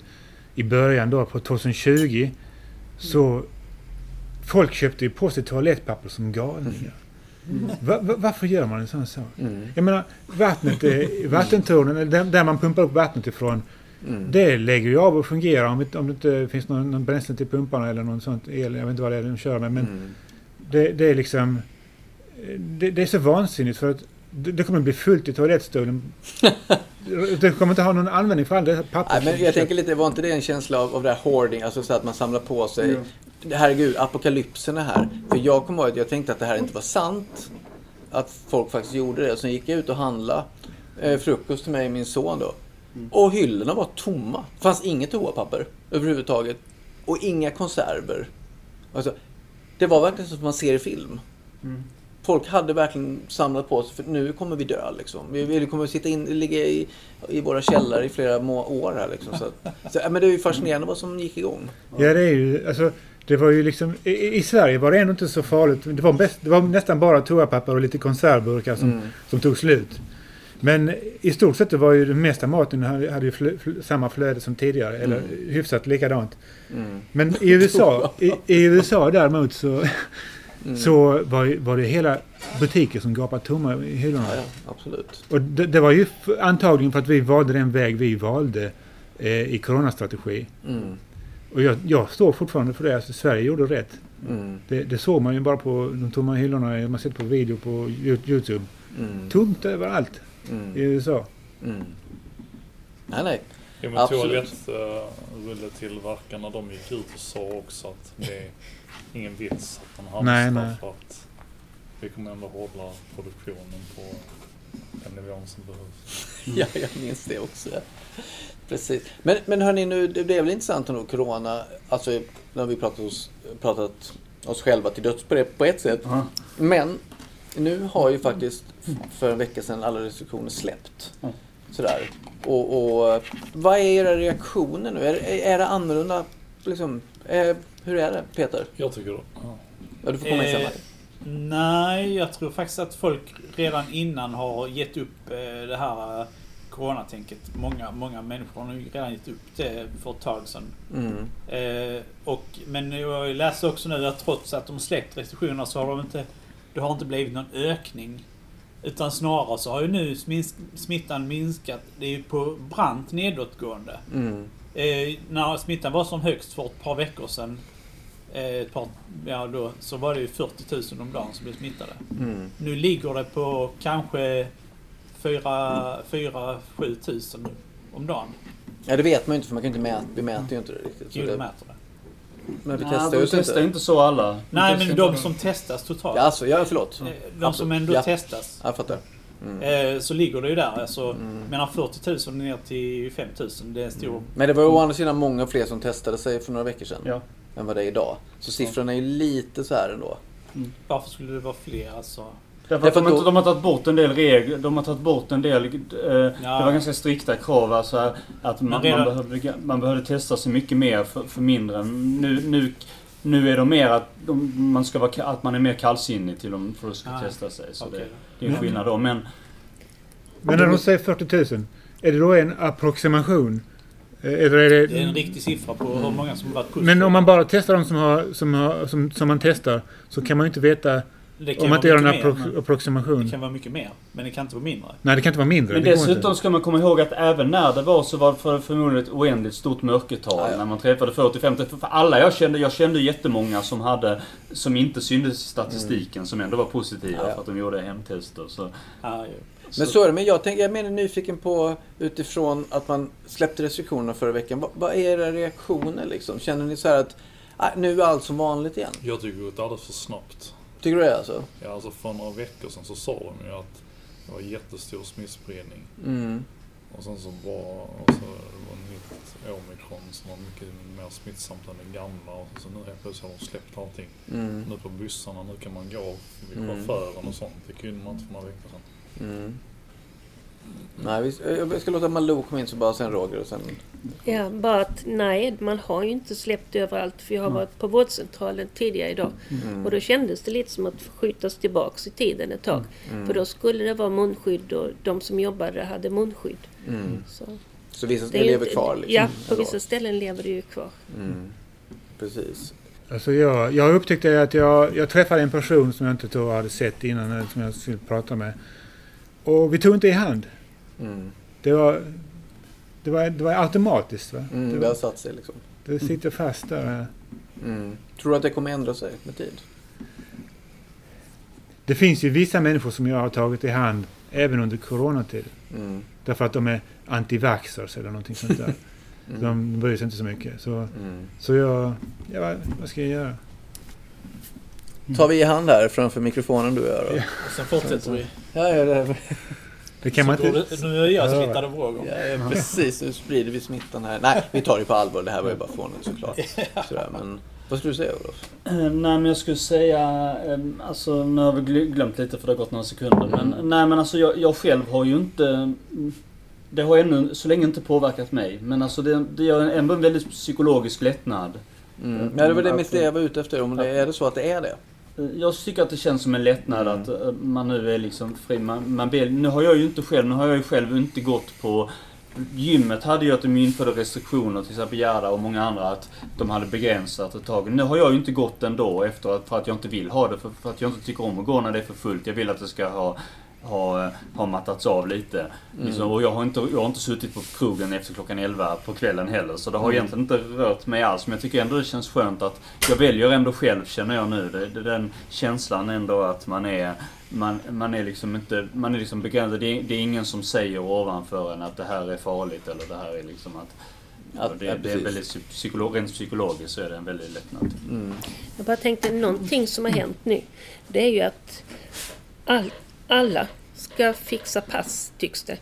i början då på 2020 så folk köpte ju på sig toalettpapper som galningar. Va, va, varför gör man en sån sak? Mm. Jag menar, vattnet, vattentornen, där, där man pumpar upp vattnet ifrån, Mm. det lägger ju av och fungerar om, det- om det inte finns någon, någon bränsle till pumparna eller någon sånt el. Jag vet inte vad det är de kör med. Men Mm. det, det är liksom... Det, det är så vansinnigt för att det, det kommer bli fullt i toalettstolen. <laughs> det kommer inte ha någon användning för all det papper. Nej, men jag tänker lite, var inte det en känsla av, av det här hoarding, alltså så att man samlar på sig. Herregud, apokalypsen är här. För jag kommer ihåg att jag tänkte att det här inte var sant. Att folk faktiskt gjorde det. Och sen gick jag ut och handlade eh, frukost till mig och min son då. Och hyllorna var tomma. Det fanns inget toapapper överhuvudtaget. Och inga konserver. Alltså, det var verkligen som man ser i film. Mm. Folk hade verkligen samlat på sig, för nu kommer vi dö liksom. Vi, vi kommer sitta in, ligga i, i våra källare i flera må, år här liksom. Så, att, så, men det är ju fascinerande vad som gick igång. Ja, det är ju... Alltså, det var ju liksom... I, I Sverige var det ändå inte så farligt. Det var, bäst, det var nästan bara toapapper och lite konservburkar som, Mm. som tog slut. Men i stort sett var ju den mesta maten hade, ju flö, flö, samma flöde som tidigare. Eller Mm. hyfsat likadant. Mm. Men i USA, <laughs> i, i USA däremot så, Mm. så var, var det hela butiker som gapade tomma i hyllorna. Ja, ja, absolut. Och det, det var ju antagligen för att vi valde den väg vi valde eh, i coronastrategi. Mm. Och jag, jag står fortfarande för det. Alltså, Sverige gjorde rätt. Mm. Det, det såg man ju bara på de tomma hyllorna. Man sett på video på Yo- Youtube. Mm. Tomt överallt i Mm. USA. Mm. Nej, nej. Ja, men Absolut. toalettrulletillverkarna de gick ut och sa också att det är ingen vits att man hamstrar Nej, nej. för att vi kommer ändå hålla produktionen på den nivån som behövs. <laughs> Ja, jag minns det också. Precis. Men, men hörni, nu, det blev väl intressant nog, Corona. Alltså, nu har vi pratat oss, pratat oss själva till döds på det på ett sätt. Ja. Men nu har ju faktiskt för en vecka sedan alla restriktioner släppt. Ja. Sådär. Och, och vad är era reaktioner nu? Är, är det annorlunda? Liksom, eh, hur är det, Peter? Jag tycker det. Ja. Ja, du får komma in sen. Nej, jag tror faktiskt att folk redan innan har gett upp eh, det här eh, coronatänket. Många, många människor har nog redan gett upp det för ett tag sedan. Mm. Eh, och, men jag läste också nu att trots att de släppt restriktionerna så har de inte, det har inte blivit någon ökning. Utan snarare så har ju nu smittan minskat. Det är ju på brant nedåtgående. Mm. Eh, när smittan var som högst för ett par veckor sedan ett par, ja, då, så var det ju 40 000 om dagen som blev smittade. Mm. Nu ligger det på kanske 4-7 tusen om dagen. Ja, det vet man ju inte för man kan inte mäta, vi mäter ju inte det riktigt. Jo, de det, mäter det. men vi Nej, testar ju testar inte. inte så alla. Nej, men inte de som testas totalt. Ja, alltså, ja, förlåt. eh, De som ändå Ja. testas. Jag fattar. Mm. Eh, så ligger det ju där. Alltså, Mm. Mellan 40 000 ner till 5 000. Det är en stor... Men det var ju å andra sidan många fler som testade sig för några veckor sedan. Ja. Än vad det är idag. Så siffrorna är ju lite så här ändå. Varför skulle det vara fler? Alltså, Därför att de, inte- de har tagit bort en del regler. De har tagit bort en del... Eh, Det Ja. var ganska strikta krav. Alltså att man, redan- man, behövde, man behövde testa sig mycket mer för, för mindre. Nu, nu, nu är de mer att, de, man ska vara, att man är mer kallsinnig till dem för att ska Ah, testa sig. Så okej. det, det är en skillnad då. Men Men när de säger 40 000, är det då en approximation? Eh, Eller är det... Det är en riktig siffra på hur många som varit positiva. Men om man bara testar de som, har, som, har, som, som man testar så kan man ju inte veta Om man inte gör en mycket mer, appro- men- Det approximation. kan vara mycket mer, men det kan inte vara mindre. Nej, det kan inte vara mindre. Men det dessutom ska man komma ihåg att även när det var så var det för- förmodligen ett oändligt stort mörkertal. Ja, ja. När man träffade 40-50. För för alla jag kände, jag kände jättemånga som hade, som inte syntes i statistiken, som ändå var positiva Ja, ja. för att de gjorde hemtester. Så. Men så är det. Men jag, tänker, jag mer nyfiken på utifrån att man släppte restriktionerna förra veckan. Vad, vad är era reaktioner liksom? Känner ni så här att ah, nu är allt som vanligt igen? Jag tycker det gått alldeles för snabbt. Tycker du det alltså? Ja, alltså för några veckor sedan så sa de ju att det var jättestor smittspridning. Mm. Och sen så var alltså, det var nytt omikron som var mycket mer smittsamt än det gamla. Och så nu helt plötsligt har de släppt allting. Mm. Nu på bussarna, nu kan man gå vid Mm. chauffören och sånt. Det kunde man inte för några veckor sedan. Mm. Nej, vi, jag ska låta Malou komma in så bara sen Roger och sen... Ja, bara att nej, man har ju inte släppt överallt. För jag har varit på vårdcentralen tidigare idag. Mm. Och då kändes det lite som att skjutas tillbaks i tiden ett tag. Mm. För då skulle det vara munskydd och de som jobbade hade munskydd. Mm. Så Så vissa ju lever kvar liksom? Ja, på ändå. vissa ställen lever det ju kvar. Mm. Precis. Alltså jag, jag upptäckte att jag, jag träffade en person som jag inte tror jag hade sett innan, som jag skulle prata med. Och vi tog inte i hand. Mm. Det var, det var, det var automatiskt. Va? Mm, det, det har var, satt sig liksom. det sitter fast där. Mm. Tror du att det kommer ändra sig med tid? Det finns ju vissa människor som jag har tagit i hand även under coronatiden. Mm. Därför att de är antivaxxers eller någonting sånt där. <laughs> Mm. De bryr sig inte så mycket. Så, Mm. så jag... Ja, vad- ska jag göra? Tar vi i hand här framför mikrofonen du och jag då? Ja. Och sen fortsätter vi. Ja, ja, det, Det kan man Så går inte... det- Nu är jag Ja. smittad av Roger. ja, ja, precis. Nu sprider vi smittan här. Nej, vi tar det på allvar. Det här var ju bara fånigt såklart. <laughs> Sådär, men vad skulle du säga Olof? Eh, nej men jag skulle säga, eh, alltså nu har vi gl- glömt lite för det har gått några sekunder. Men Mm. nej men alltså jag, jag själv har ju inte, mm, det har ännu så länge inte påverkat mig. Men alltså det, det gör ändå en väldigt psykologisk lättnad. Mm. Ja, det var det mitt det jag var ute efter. Om det, är det så att det är det? Eh, Jag tycker att det känns som en lättnad Mm. att eh, man nu är liksom fri. Man, man ber, nu har jag ju inte själv, nu har jag ju själv inte gått på Gymmet hade ju att de införde restriktioner, till exempel Gerda och många andra, att de hade begränsat ett tag. Nu har jag ju inte gått ändå efter att, för att jag inte vill ha det, för, för att jag inte tycker om att gå när det är för fullt. Jag vill att det ska ha, ha, ha mattats av lite. Mm. Liksom, och jag har, inte, jag har inte suttit på krogen efter klockan 11 på kvällen heller, så det har Mm. egentligen inte rört mig alls. Men jag tycker ändå det känns skönt att jag väljer ändå själv, känner jag nu. Det, det, den känslan ändå att man är man, man är liksom inte, man är liksom begränsad. Det är, det är ingen som säger ovanför en att det här är farligt eller det här är liksom att... Ja, det, ja, det är väldigt psykolog, rent psykologiskt så är det en väldig lättnad. Mm. Jag bara tänkte, någonting som har hänt nu, det är ju att all, alla ska fixa pass, tycks det.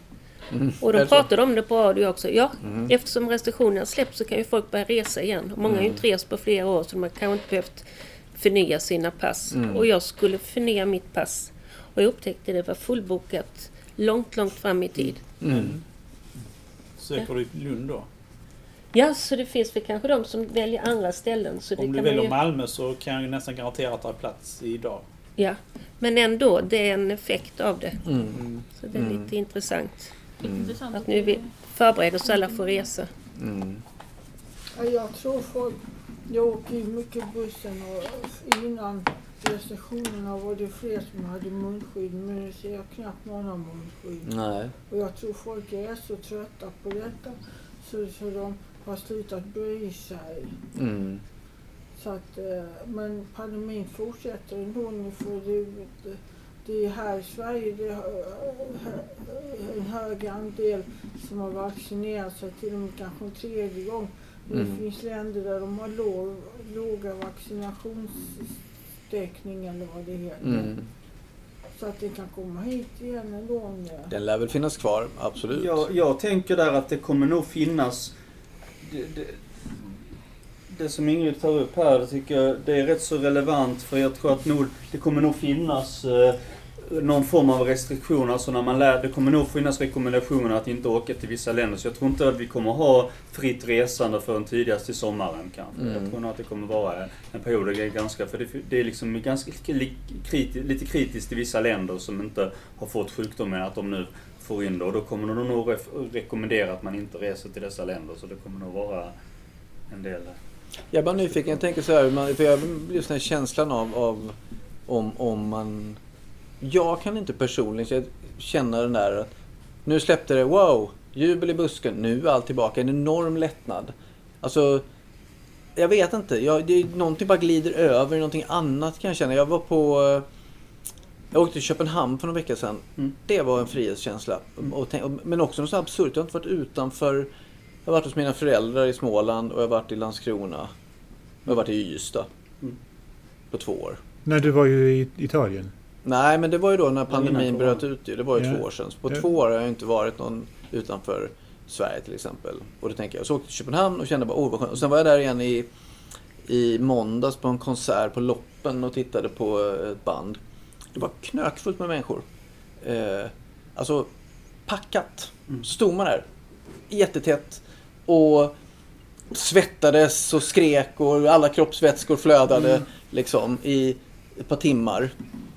Mm. Och de det så? pratade om det på radio också. Ja, Mm. eftersom restriktionerna släpps så kan ju folk börja resa igen. Och många har ju Mm. inte rest på flera år så de har kanske inte behövt förnya sina pass. Mm. Och jag skulle förnya mitt pass. Och jag upptäckte det var fullbokat långt, långt fram i tid. Mm. Söker du i Lund då? Ja, så det finns väl kanske de som väljer andra ställen. Så Om du kan man väljer ju... Malmö så kan jag ju nästan garantera att det är plats idag. Ja, men ändå, det är en effekt av det. Mm. Så det är Mm. lite intressant. Mm. Att nu vi förbereder oss alla för att resa. Mm. Ja, jag tror folk, jag åker ju mycket bussen och innan restriktionerna var det fler som hade munskydd men nu ser jag knappt någon har munskydd. Nej. Och jag tror folk är så trötta på detta så, så de har slutat bry sig. Mm. Så att, eh, men pandemin fortsätter ändå nu för det, det, det är här i Sverige det är eh, en hög andel som har vaccinerat sig till och med kanske en tredje gång. Det Mm. finns länder där de har låg, låga vaccinationstäckning eller vad det heter. Mm. Så att det kan komma hit igen en gång. Den lär väl finnas kvar, absolut. Jag, jag tänker där att det kommer nog finnas... Det, det, det som Ingrid tar upp här, det tycker jag det är rätt så relevant för jag tror att nog, det kommer nog finnas eh, någon form av restriktion. Alltså när man lär, det kommer nog finnas rekommendationer att inte åka till vissa länder. Så jag tror inte att vi kommer ha fritt resande förrän tidigast till sommaren kanske. Mm. Jag tror nog att det kommer vara en period där det är ganska, för det, det är liksom ganska kriti, lite kritiskt i vissa länder som inte har fått sjukdomen, att de nu får in det. Och då kommer de nog rekommendera att man inte reser till dessa länder. Så det kommer nog vara en del. Jag är bara nyfiken, jag tänker så här, för jag har just den här känslan av, av Om, om man... Jag kan inte personligen känna den där att nu släppte det, wow, jubel i busken, nu är allt tillbaka, en enorm lättnad. Alltså, jag vet inte, jag, det är någonting bara glider över i någonting annat kan jag känna. Jag var på... eh, Jag åkte till Köpenhamn för några veckor sedan. Mm. Det var en frihetskänsla. Tänk- och, men också något så absurt. Jag har inte varit utanför... Jag har varit hos mina föräldrar i Småland och jag har varit i Landskrona. Och jag har varit i Ystad. Mm. På två år. Nej, du var ju i Italien. Nej, men det var ju då när pandemin bröt ut. Det var ju Ja. två år sedan. Så på Ja. två år har jag inte varit någon utanför Sverige till exempel. Och då tänker jag, så åkte jag till Köpenhamn och kände bara, oh vad skönt. Och sen var jag där igen i, i måndags på en konsert på Loppen och tittade på eh, ett band. Det var knökfullt med människor. Eh, alltså, packat. Mm. Stod man där, jättetätt. Och svettades och skrek och alla kroppsvätskor flödade liksom i ett par timmar.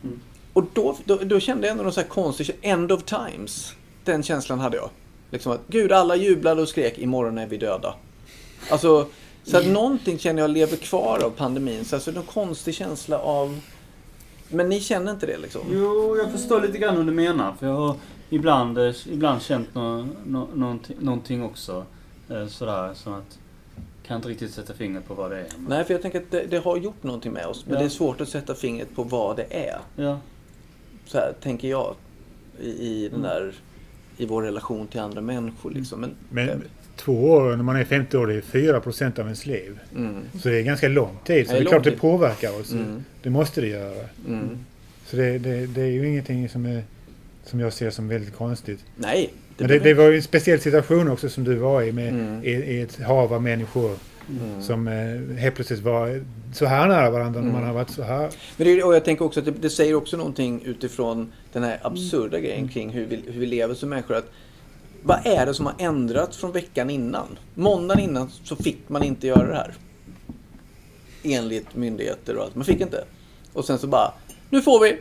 Mm. Och då, då, då kände jag ändå någon så här konstig end of times. Den känslan hade jag. Liksom att gud, alla jublade och skrek imorgon är vi döda. Alltså, så att någonting känner jag lever kvar av pandemin. Så alltså någon konstig känsla av... Men ni känner inte det liksom? Jo, jag förstår lite grann hur du menar. För jag har ibland, eh, ibland känt nå, nå, någonting, någonting också. Eh, sådär, som att... Kan inte riktigt sätta fingret på vad det är. Men, Nej, för jag tänker att det, det har gjort någonting med oss. Men Ja. det är svårt att sätta fingret på vad det är. Ja. Så här tänker jag. I, i den Mm. där... I vår relation till andra människor liksom. Men, Men två år när man är 50 år, det är 4 procent av ens liv. mm, Så det är ganska lång tid. Så Det är det är klart det tid. påverkar oss. mm, Det måste det göra. mm. Så det, det, det är ju ingenting som, är, som jag ser som väldigt konstigt. Nej. Men det, det var ju en speciell situation också som du var i med Mm. i, i ett hav av människor Mm. som eh, helt plötsligt var så här nära varandra när Mm. man har varit så här. Men det, och jag tänker också att det, det säger också någonting utifrån den här Mm. absurda grejen kring hur vi, hur vi lever som människor. Att, vad är det som har ändrats från veckan innan? Måndagen innan så fick man inte göra det här. Enligt myndigheter och allt. Man fick inte. Och sen så bara, nu får vi!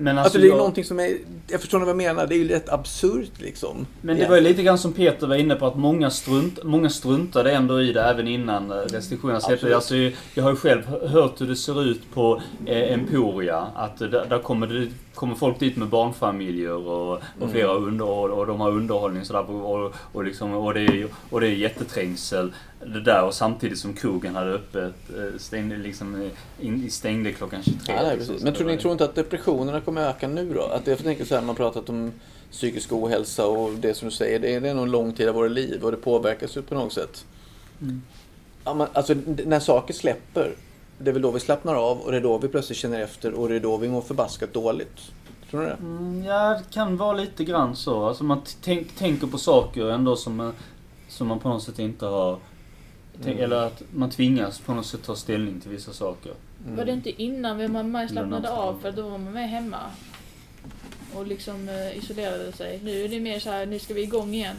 Men Alltså, alltså, det är jag, någonting som är, jag förstår vad jag menar? Det är ju rätt absurt liksom. Men det var ju lite grann som Peter var inne på att många, strunt, många struntade ändå i det även innan eh, restriktionerna släpptes. Alltså, jag har ju själv hört hur det ser ut på eh, Emporia. Att eh, där, där kommer, det, kommer folk dit med barnfamiljer och, och Mm. flera underhåll och de har underhållning sådär, och, och, liksom, och, det är, och det är jätteträngsel. Det där och samtidigt som krogen hade öppet, eh, stängde, liksom, eh, in, stängde klockan 23. Ja, nej, precis. Men tror ni tror inte att depressionerna kommer öka nu då? Att det, jag tänker så här, man har pratat om psykisk ohälsa och det som du säger, det är, det är nog en lång tid av våra liv och det påverkas ju på något sätt. Mm. Ja, alltså, när saker släpper, det är väl då vi slappnar av och det är då vi plötsligt känner efter och det är då vi mår förbaskat dåligt. Tror ni det? Mm, ja, det kan vara lite grann så. Alltså man tänker på saker ändå som, som man på något sätt inte har... Mm. Eller att man tvingas på något sätt ta ställning till vissa saker. Mm. Var det inte innan vi- man man slappnade av för då var man med hemma? Och liksom eh, isolerade sig. Nu är det mer så här, nu ska vi igång igen.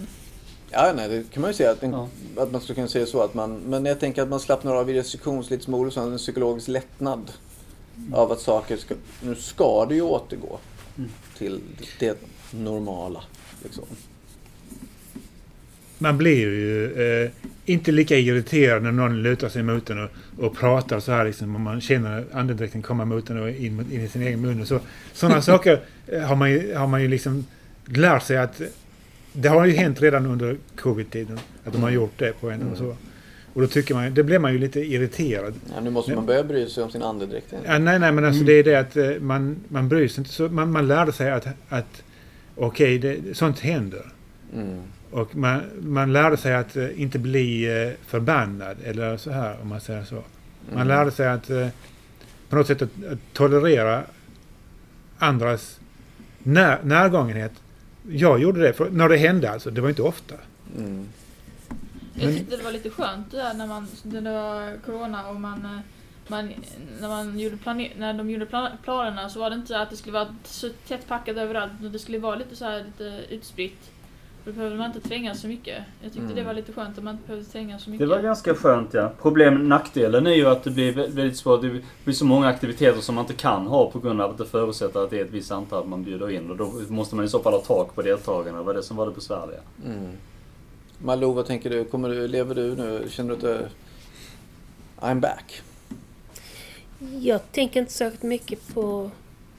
Ja, nej, det kan man ju säga att, en, Ja. att man skulle kunna säga så att man, men jag tänker att man slappnar av i restriktionsligt små och så en psykologisk lättnad av att saker ska, nu ska det ju återgå Mm. till det normala. Liksom. Man blir ju eh, inte lika irriterad när någon lutar sig mot en och, och pratar så här liksom, om man känner andedräkten komma mot en och in, in i sin egen mun. Och så. Sådana <laughs> saker eh, har man, ju, har man ju liksom lärt sig att det har ju hänt redan under covid-tiden att de har gjort det på en och så. Och då tycker man, det blir man ju lite irriterad. Ja, nu måste man börja bry sig om sin andedräkt. Ja, nej, nej, men alltså det är det att eh, man, man bryr sig inte så. Man, man lärde sig att, att okej, det sånt händer. Mm. Och man, man lärde sig att eh, inte bli eh, förbannad eller så här om man säger så. Man Mm. lärde sig att eh, på något sätt att, att tolerera andras när, närgångenhet. Jag gjorde det för, när det hände alltså. Det var inte ofta. Mm. Jag tyckte det var lite skönt det där när, man, när det var corona och man, man, när, man gjorde plane- när de gjorde plan- planerna så var det inte så att det skulle vara så tätt packat överallt. Det skulle vara lite så här lite utspritt. Då behövde man inte tränga så mycket. Jag tyckte Mm. det var lite skönt att man inte behövde tränga så Det mycket. var ganska skönt ja. Problem, nackdelen är ju att det blir vä- väldigt svårt. Det blir så många aktiviteter som man inte kan ha på grund av att det förutsätter att det är ett visst antal man bjuder in. Och då måste man i så fall ha tak på deltagarna. Det var det som var det besvärliga. Mm. Malou, vad tänker du? Kommer du? Lever du nu? Känner du att du... I'm back? Jag tänker inte särskilt mycket på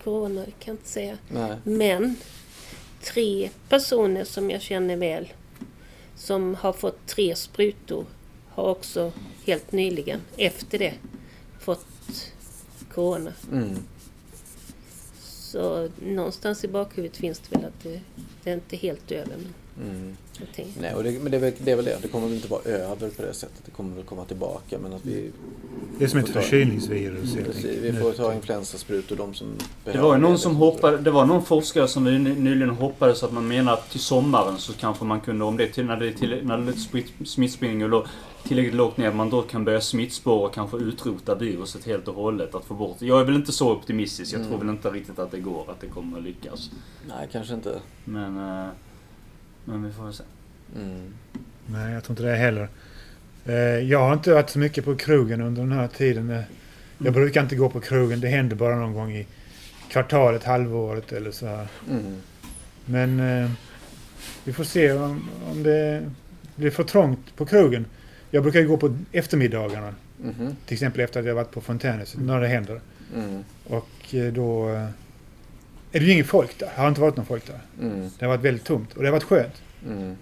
Corona, det kan jag inte säga. Nej. Men tre personer som jag känner väl som har fått tre sprutor har också helt nyligen efter det fått Corona. Mm. Så någonstans i bakhuvudet finns det väl att det, det är inte helt över. Men Mm. Nej, och det, men det är, väl, det är väl det. Det kommer väl inte vara över på det sättet. Det kommer väl komma tillbaka. Men att vi, Det är som ett förkylningsvirus helt precis, enkelt. vi får ta influensasprutor de som Det var ju någon det, som hoppade, det var någon forskare som ny- nyligen hoppades att man menar att till sommaren så kanske man kunde, om det till, när det är till, när det är smitt- smittspridningen låg tillräckligt lågt ner, att man då kan börja smittspåra och kanske utrota viruset helt och hållet. Att få bort. Jag är väl inte så optimistisk. Jag Mm. tror väl inte riktigt att det går, att det kommer att lyckas. Nej, kanske inte. Men, eh, men vi får väl se. Mm. Nej, jag tror inte det heller. Eh, Jag har inte varit så mycket på krogen under den här tiden. Eh, Jag brukar inte gå på krogen. Det händer bara någon gång i kvartalet, halvåret eller så här. Mm. Men eh, vi får se om, om det blir för trångt på krogen. Jag brukar ju gå på eftermiddagarna. Mhm. Till exempel efter att jag varit på Fontänhuset, när det händer. Mm. Och eh, då är det ju ingen folk där. Har inte varit någon folk där. Mm. Det har varit väldigt tomt och det har varit skönt. Mm.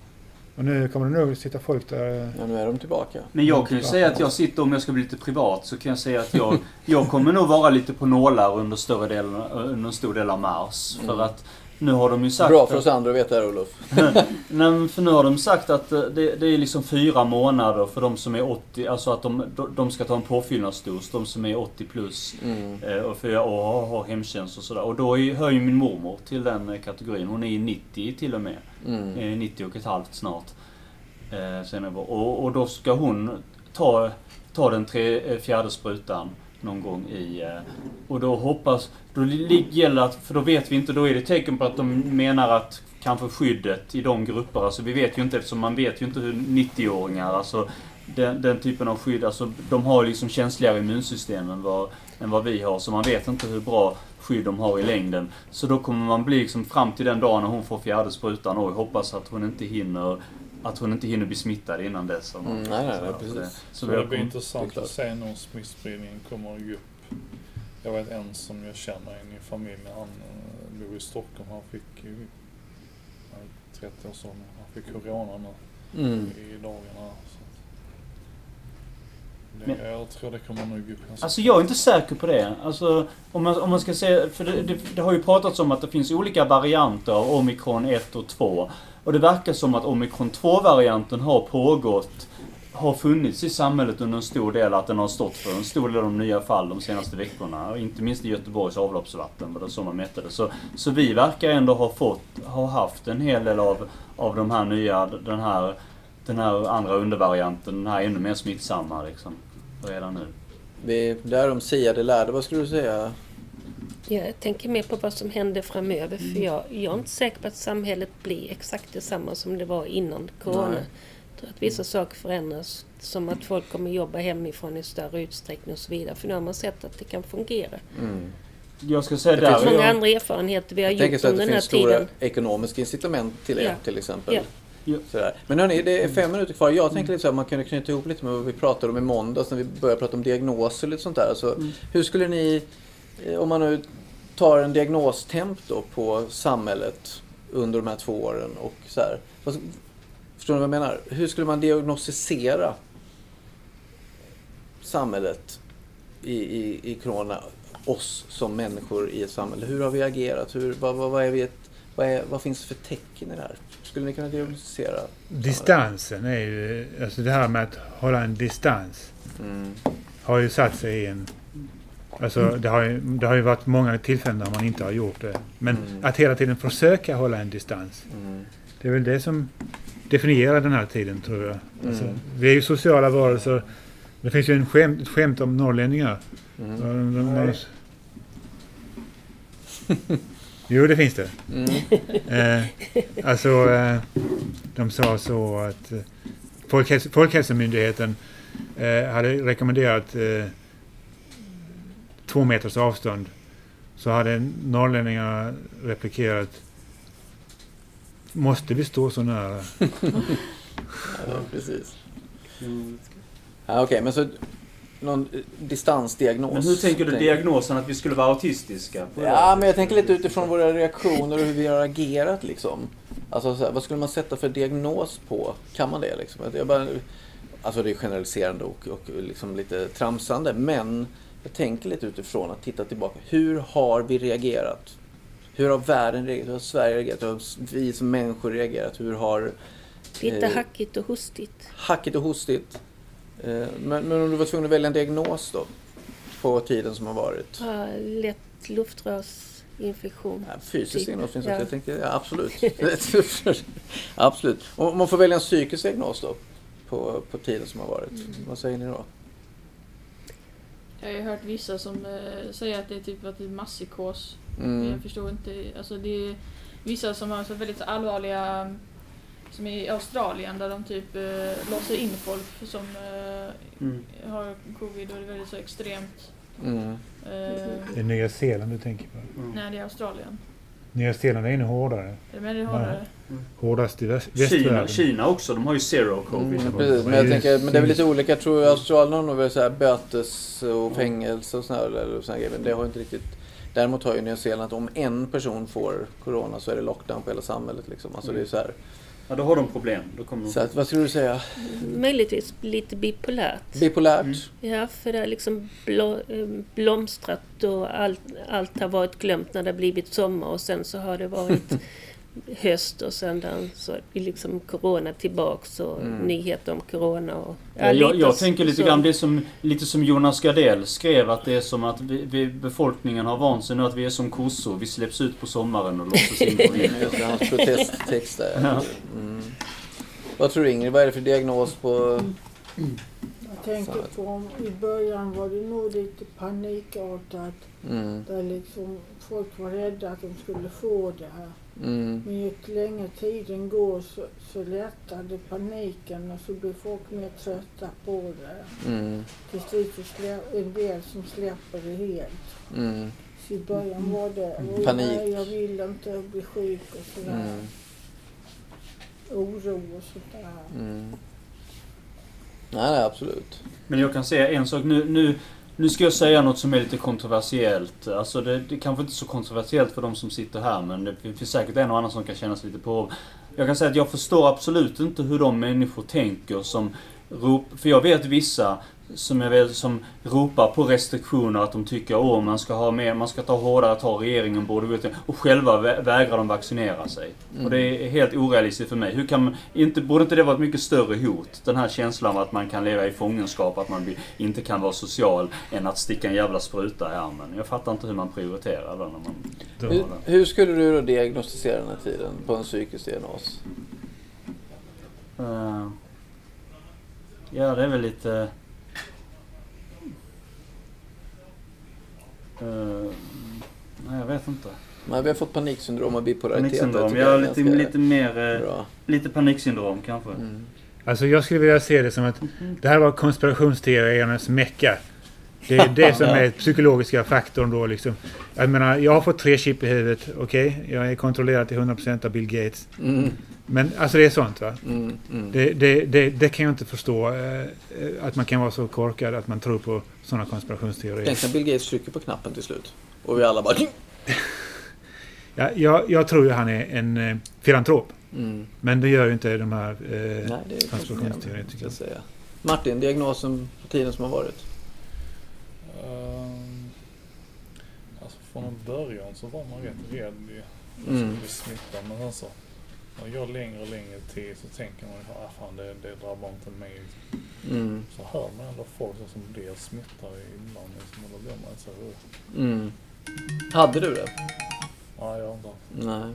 Och nu kommer det nog sitta folk där. eh, Ja, nu är de tillbaka. Men jag kan ju säga att jag sitter, om jag ska bli lite privat, så kan jag säga att jag, jag kommer nog vara lite på nålar under, större delen, under en stor del av mars. För Mm. att nu har de ju sagt... Bra för oss andra att veta det här, Olof. <laughs> Nej, för nu har de sagt att eh, det, det är liksom fyra månader för de som är 80, alltså att de, de ska ta en påfyllnadsdos, de som är 80 plus. Mm. eh, Och, för, och har, har hemtjänst och sådär. Och då är, hör ju min mormor till den eh, kategorin. Hon är ju 90 till och med. Mm. Eh, 90 och ett halvt snart. Eh, och, och då ska hon ta, ta den tre, fjärde sprutan någon gång i... Eh, och då hoppas... Då gäller att, för då vet vi inte, då är det tecken på att de menar att kanske skyddet i de grupper, alltså vi vet ju inte eftersom man vet ju inte hur 90-åringar, alltså den, den typen av skydd, alltså de har liksom känsligare immunsystem än vad, än vad vi har, så man vet inte hur bra skydd de har i längden. Så då kommer man bli liksom fram till den dagen när hon får fjärde sprutan och hoppas att hon inte hinner att hon inte hinner bli smittad innan dess. Mm, nej, nej, nej, precis. Så, Så det blir det intressant att se när smittspridningen kommer upp. Jag vet en som jag känner i min familj, han eh, bor i Stockholm. Han fick ju, han är 30 år sedan, han fick corona nu Mm. i dagarna. Så. att- Men- Det, jag tror det kommer nog upp ganska Alltså jag är inte säker på det. Alltså om man, om man ska säga, för det, det, det har ju pratats om att det finns olika varianter av omikron 1 och 2. Och det verkar som att omikron 2-varianten har pågått, har funnits i samhället under en stor del, att den har stått för en stor del av de nya fall de senaste veckorna. Och inte minst i Göteborgs avloppsvatten, var det så man mätte det. Så, så vi verkar ändå ha fått, ha haft en hel del av, av de här nya, den här, den här andra undervarianten, den här ännu mer smittsamma liksom. Redan nu. Vi, där de siade lärde, vad skulle du säga? Jag tänker mer på vad som händer framöver för jag, jag är inte säker på att samhället blir exakt detsamma som det var innan Corona. Nej. Jag tror att vissa saker förändras. Som att folk kommer jobba hemifrån i större utsträckning och så vidare. För nu har man sett att det kan fungera. Mm. Jag ska säga Det där... finns Så många jag- andra erfarenheter vi har Jag tänker gjort så att under det den här finns stora tiden. ekonomiska incitament till det Ja. till exempel. Ja. Sådär. Men hörni, det är fem minuter kvar. Jag tänker lite så här, man kunde knyta ihop lite med vad vi pratade om i måndags när vi började prata om diagnoser och lite sånt där. Alltså, Mm. Hur skulle ni, eh, om man nu tar en diagnostemp då på samhället under de här två åren och så här. Förstår ni vad jag menar? Hur skulle man diagnostisera samhället i, i, i corona? Oss som människor i ett samhälle. Hur har vi agerat? Hur, vad, vad, vad, är vi ett, vad, är, vad finns det för tecken i det här? Skulle ni kunna diagnostisera? Distansen är ju, alltså det här med att hålla en distans Mm. har ju satt sig i en... Alltså det har ju, det har ju varit många tillfällen där man inte har gjort det. Men Mm. att hela tiden försöka hålla en distans. Mm. Det är väl det som definierar den här tiden tror jag. Alltså, Mm. vi är ju sociala varelser. Det finns ju en skämt, ett skämt om norrlänningar. Mm. De- de- de- Jo, det finns det. Mm. <laughs> Eh, alltså, eh, de sa så att eh, Folkhäls Folkhälsomyndigheten eh, hade rekommenderat eh, två meters avstånd. Så hade norrlänningarna replikerat Måste vi stå så nära? <laughs> Ja, precis. Ja, Okej, men så någon eh, distansdiagnos. Men hur tänker du diagnosen att vi skulle vara autistiska? Ja, det? men jag tänker lite utifrån våra reaktioner och hur vi har agerat liksom. Alltså, så här, vad skulle man sätta för diagnos på? Kan man det liksom? Jag bara, alltså det är generaliserande och, och liksom lite tramsande, men jag tänker lite utifrån att titta tillbaka. Hur har vi reagerat? Hur har världen reagerat? Hur har Sverige reagerat? Hur har vi som människor reagerat? Hur har Lite Eh. hackigt och hostigt. hackigt och hostigt? Eh, Men, men om du var tvungen att välja en diagnos då? På tiden som har varit? Ja, lätt luftrörsinfektion. Ja, Fysisk Typ, diagnos finns ja. också. Jag tänkte, ja, absolut. <laughs> absolut. Om man får välja en psykisk diagnos då? På, på tiden som har varit. Mm. Vad säger ni då? Jag har ju hört vissa som eh, säger att det är typ att det är masspsykos. Men Mm. Jag förstår inte. Alltså det är vissa som har så väldigt allvarliga som i Australien där de typ eh, låser in folk som eh, Mm. har covid och det är väldigt så extremt. Mm. Eh, Det är Nya Zeeland du tänker på. Mm. nej, det är Australien. Nya Zeeland är ännu hårdare. Är det hårdare? Hårdast i väst, Kina, västvärlden. Kina också, de har ju zero covid. Mm, precis. Men jag tänker, men det är väl lite olika. Jag tror Australien har nog väl så här bötes och fängelse och eller såna här grejer. Men det har inte riktigt... Däremot har ju Nya Zeeland att om en person får corona så är det lockdown på hela samhället. Liksom. Alltså det är så här. Ja, då har de problem. Då kommer de... Så att, vad skulle du säga? Möjligtvis lite bipolärt. Bipolärt? Mm. Ja, för det har liksom eh, blomstrat och allt, allt har varit glömt när det har blivit sommar och sen så har det varit <laughs> höst och sen där så är liksom corona tillbaks och Mm. nyheter om corona och... Ja, jag, jag tänker lite så. grann, det som, lite som Jonas Gardell skrev att det är som att vi, vi, befolkningen har vant sig nu att vi är som kossor. Vi släpps ut på sommaren och låses in på vintern. det, hans protesttext där. Ja. Mm. Vad tror du Ingrid? Vad är det för diagnos på... Jag tänker på om i början var det nog lite panikartat. Mm. Där liksom folk var rädda att de skulle få det här. Mm. Men ju längre tiden går så, så lättade paniken och så blir folk mer trötta på det. Mm. Till slut så slä, en del som släpper det helt. Mm. Så i början var det "Oj, Panik. nej, jag vill inte bli sjuk och sådär. Mm. Oro och sånt där. Mm. Nej, nej, absolut. Men jag kan säga en sak. Nu, nu, nu ska jag säga något som är lite kontroversiellt. Alltså det, det kanske inte är så kontroversiellt för de som sitter här men det finns säkert en och annan som kan känna sig lite på. Jag kan säga att jag förstår absolut inte hur de människor tänker som rop, För jag vet vissa som, jag vet, som ropar på restriktioner att de tycker att man ska ha mer, man ska ta hårdare tag, regeringen borde gå ut och själva vä- vägrar de vaccinera sig. Mm. Och det är helt orealistiskt för mig. Hur kan man, inte, borde inte det vara ett mycket större hot? Den här känslan av att man kan leva i fångenskap, att man inte kan vara social, än att sticka en jävla spruta i armen. Jag fattar inte hur man prioriterar då när man Hur, det. hur skulle du då diagnostisera den här tiden på en psykisk diagnos? Eh, ja, det är väl lite... Eh, nej, jag vet inte. Nej, vi har fått paniksyndrom och bipolaritet. Paniksyndrom. Ja, är lite, lite mer... eh, Bra. Lite paniksyndrom kanske. Mm. Alltså jag skulle vilja se det som att det här var konspirationsteoriernas mecka. Det är det som är psykologiska faktorn då liksom. Jag menar, jag har fått tre chip i huvudet. Okej, jag är kontrollerad till 100% av Bill Gates. Mm. Men alltså det är sånt va. Mm. Mm. Det, det, det, det kan jag inte förstå. eh, Att man kan vara så korkad att man tror på sådana konspirationsteorier. Tänk när Bill Gates trycker på knappen till slut. Och vi alla bara... <laughs> Ja, jag, jag tror ju han är en eh, filantrop. Mm. Men det gör ju inte de här... Eh, Nej, det är konspirationsteorier, tycker ska jag. jag säga. Martin, diagnosen på tiden som har varit? Ehm, alltså från en början så var man rätt rädd ju. Mm. Mm. bli smittad. Men alltså, när det går längre och längre tid så tänker man ju ah, fan det, det drabbar inte mig. Mm. Så hör man ändå folk som blir smittade ibland. Liksom, och då blir man så uh, Mm. Hade du det? nej jag har inte Nej.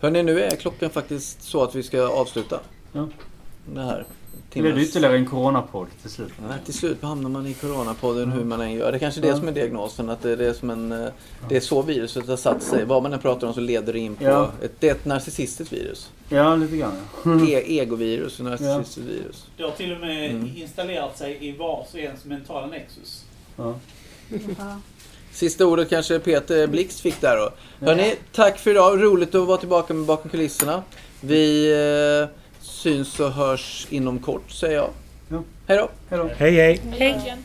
Hörni, nu är klockan faktiskt så att vi ska avsluta. Ja. Det här. Det blev ytterligare en coronapodd till slut. Nej, till slut hamnar man i coronapodden hur man än gör. Det är kanske är det Ja. som är diagnosen. Att det är, det som en, eh, det är så viruset har satt sig. Vad man än pratar om så leder det in på... Ja. Ett, det är ett narcissistiskt virus. Ja, lite grann. <laughs> E egovirus och narcissistiskt virus. Det har till och med Mm. installerat sig i vars och ens mentala nexus. Ja. Ja. Sista ordet kanske Peter Blixt fick där då. Hörni, tack för idag. Roligt att vara tillbaka med Bakom kulisserna. Vi eh, syns och hörs inom kort, säger jag. Hej då! Hej då. Hej hej! Hej.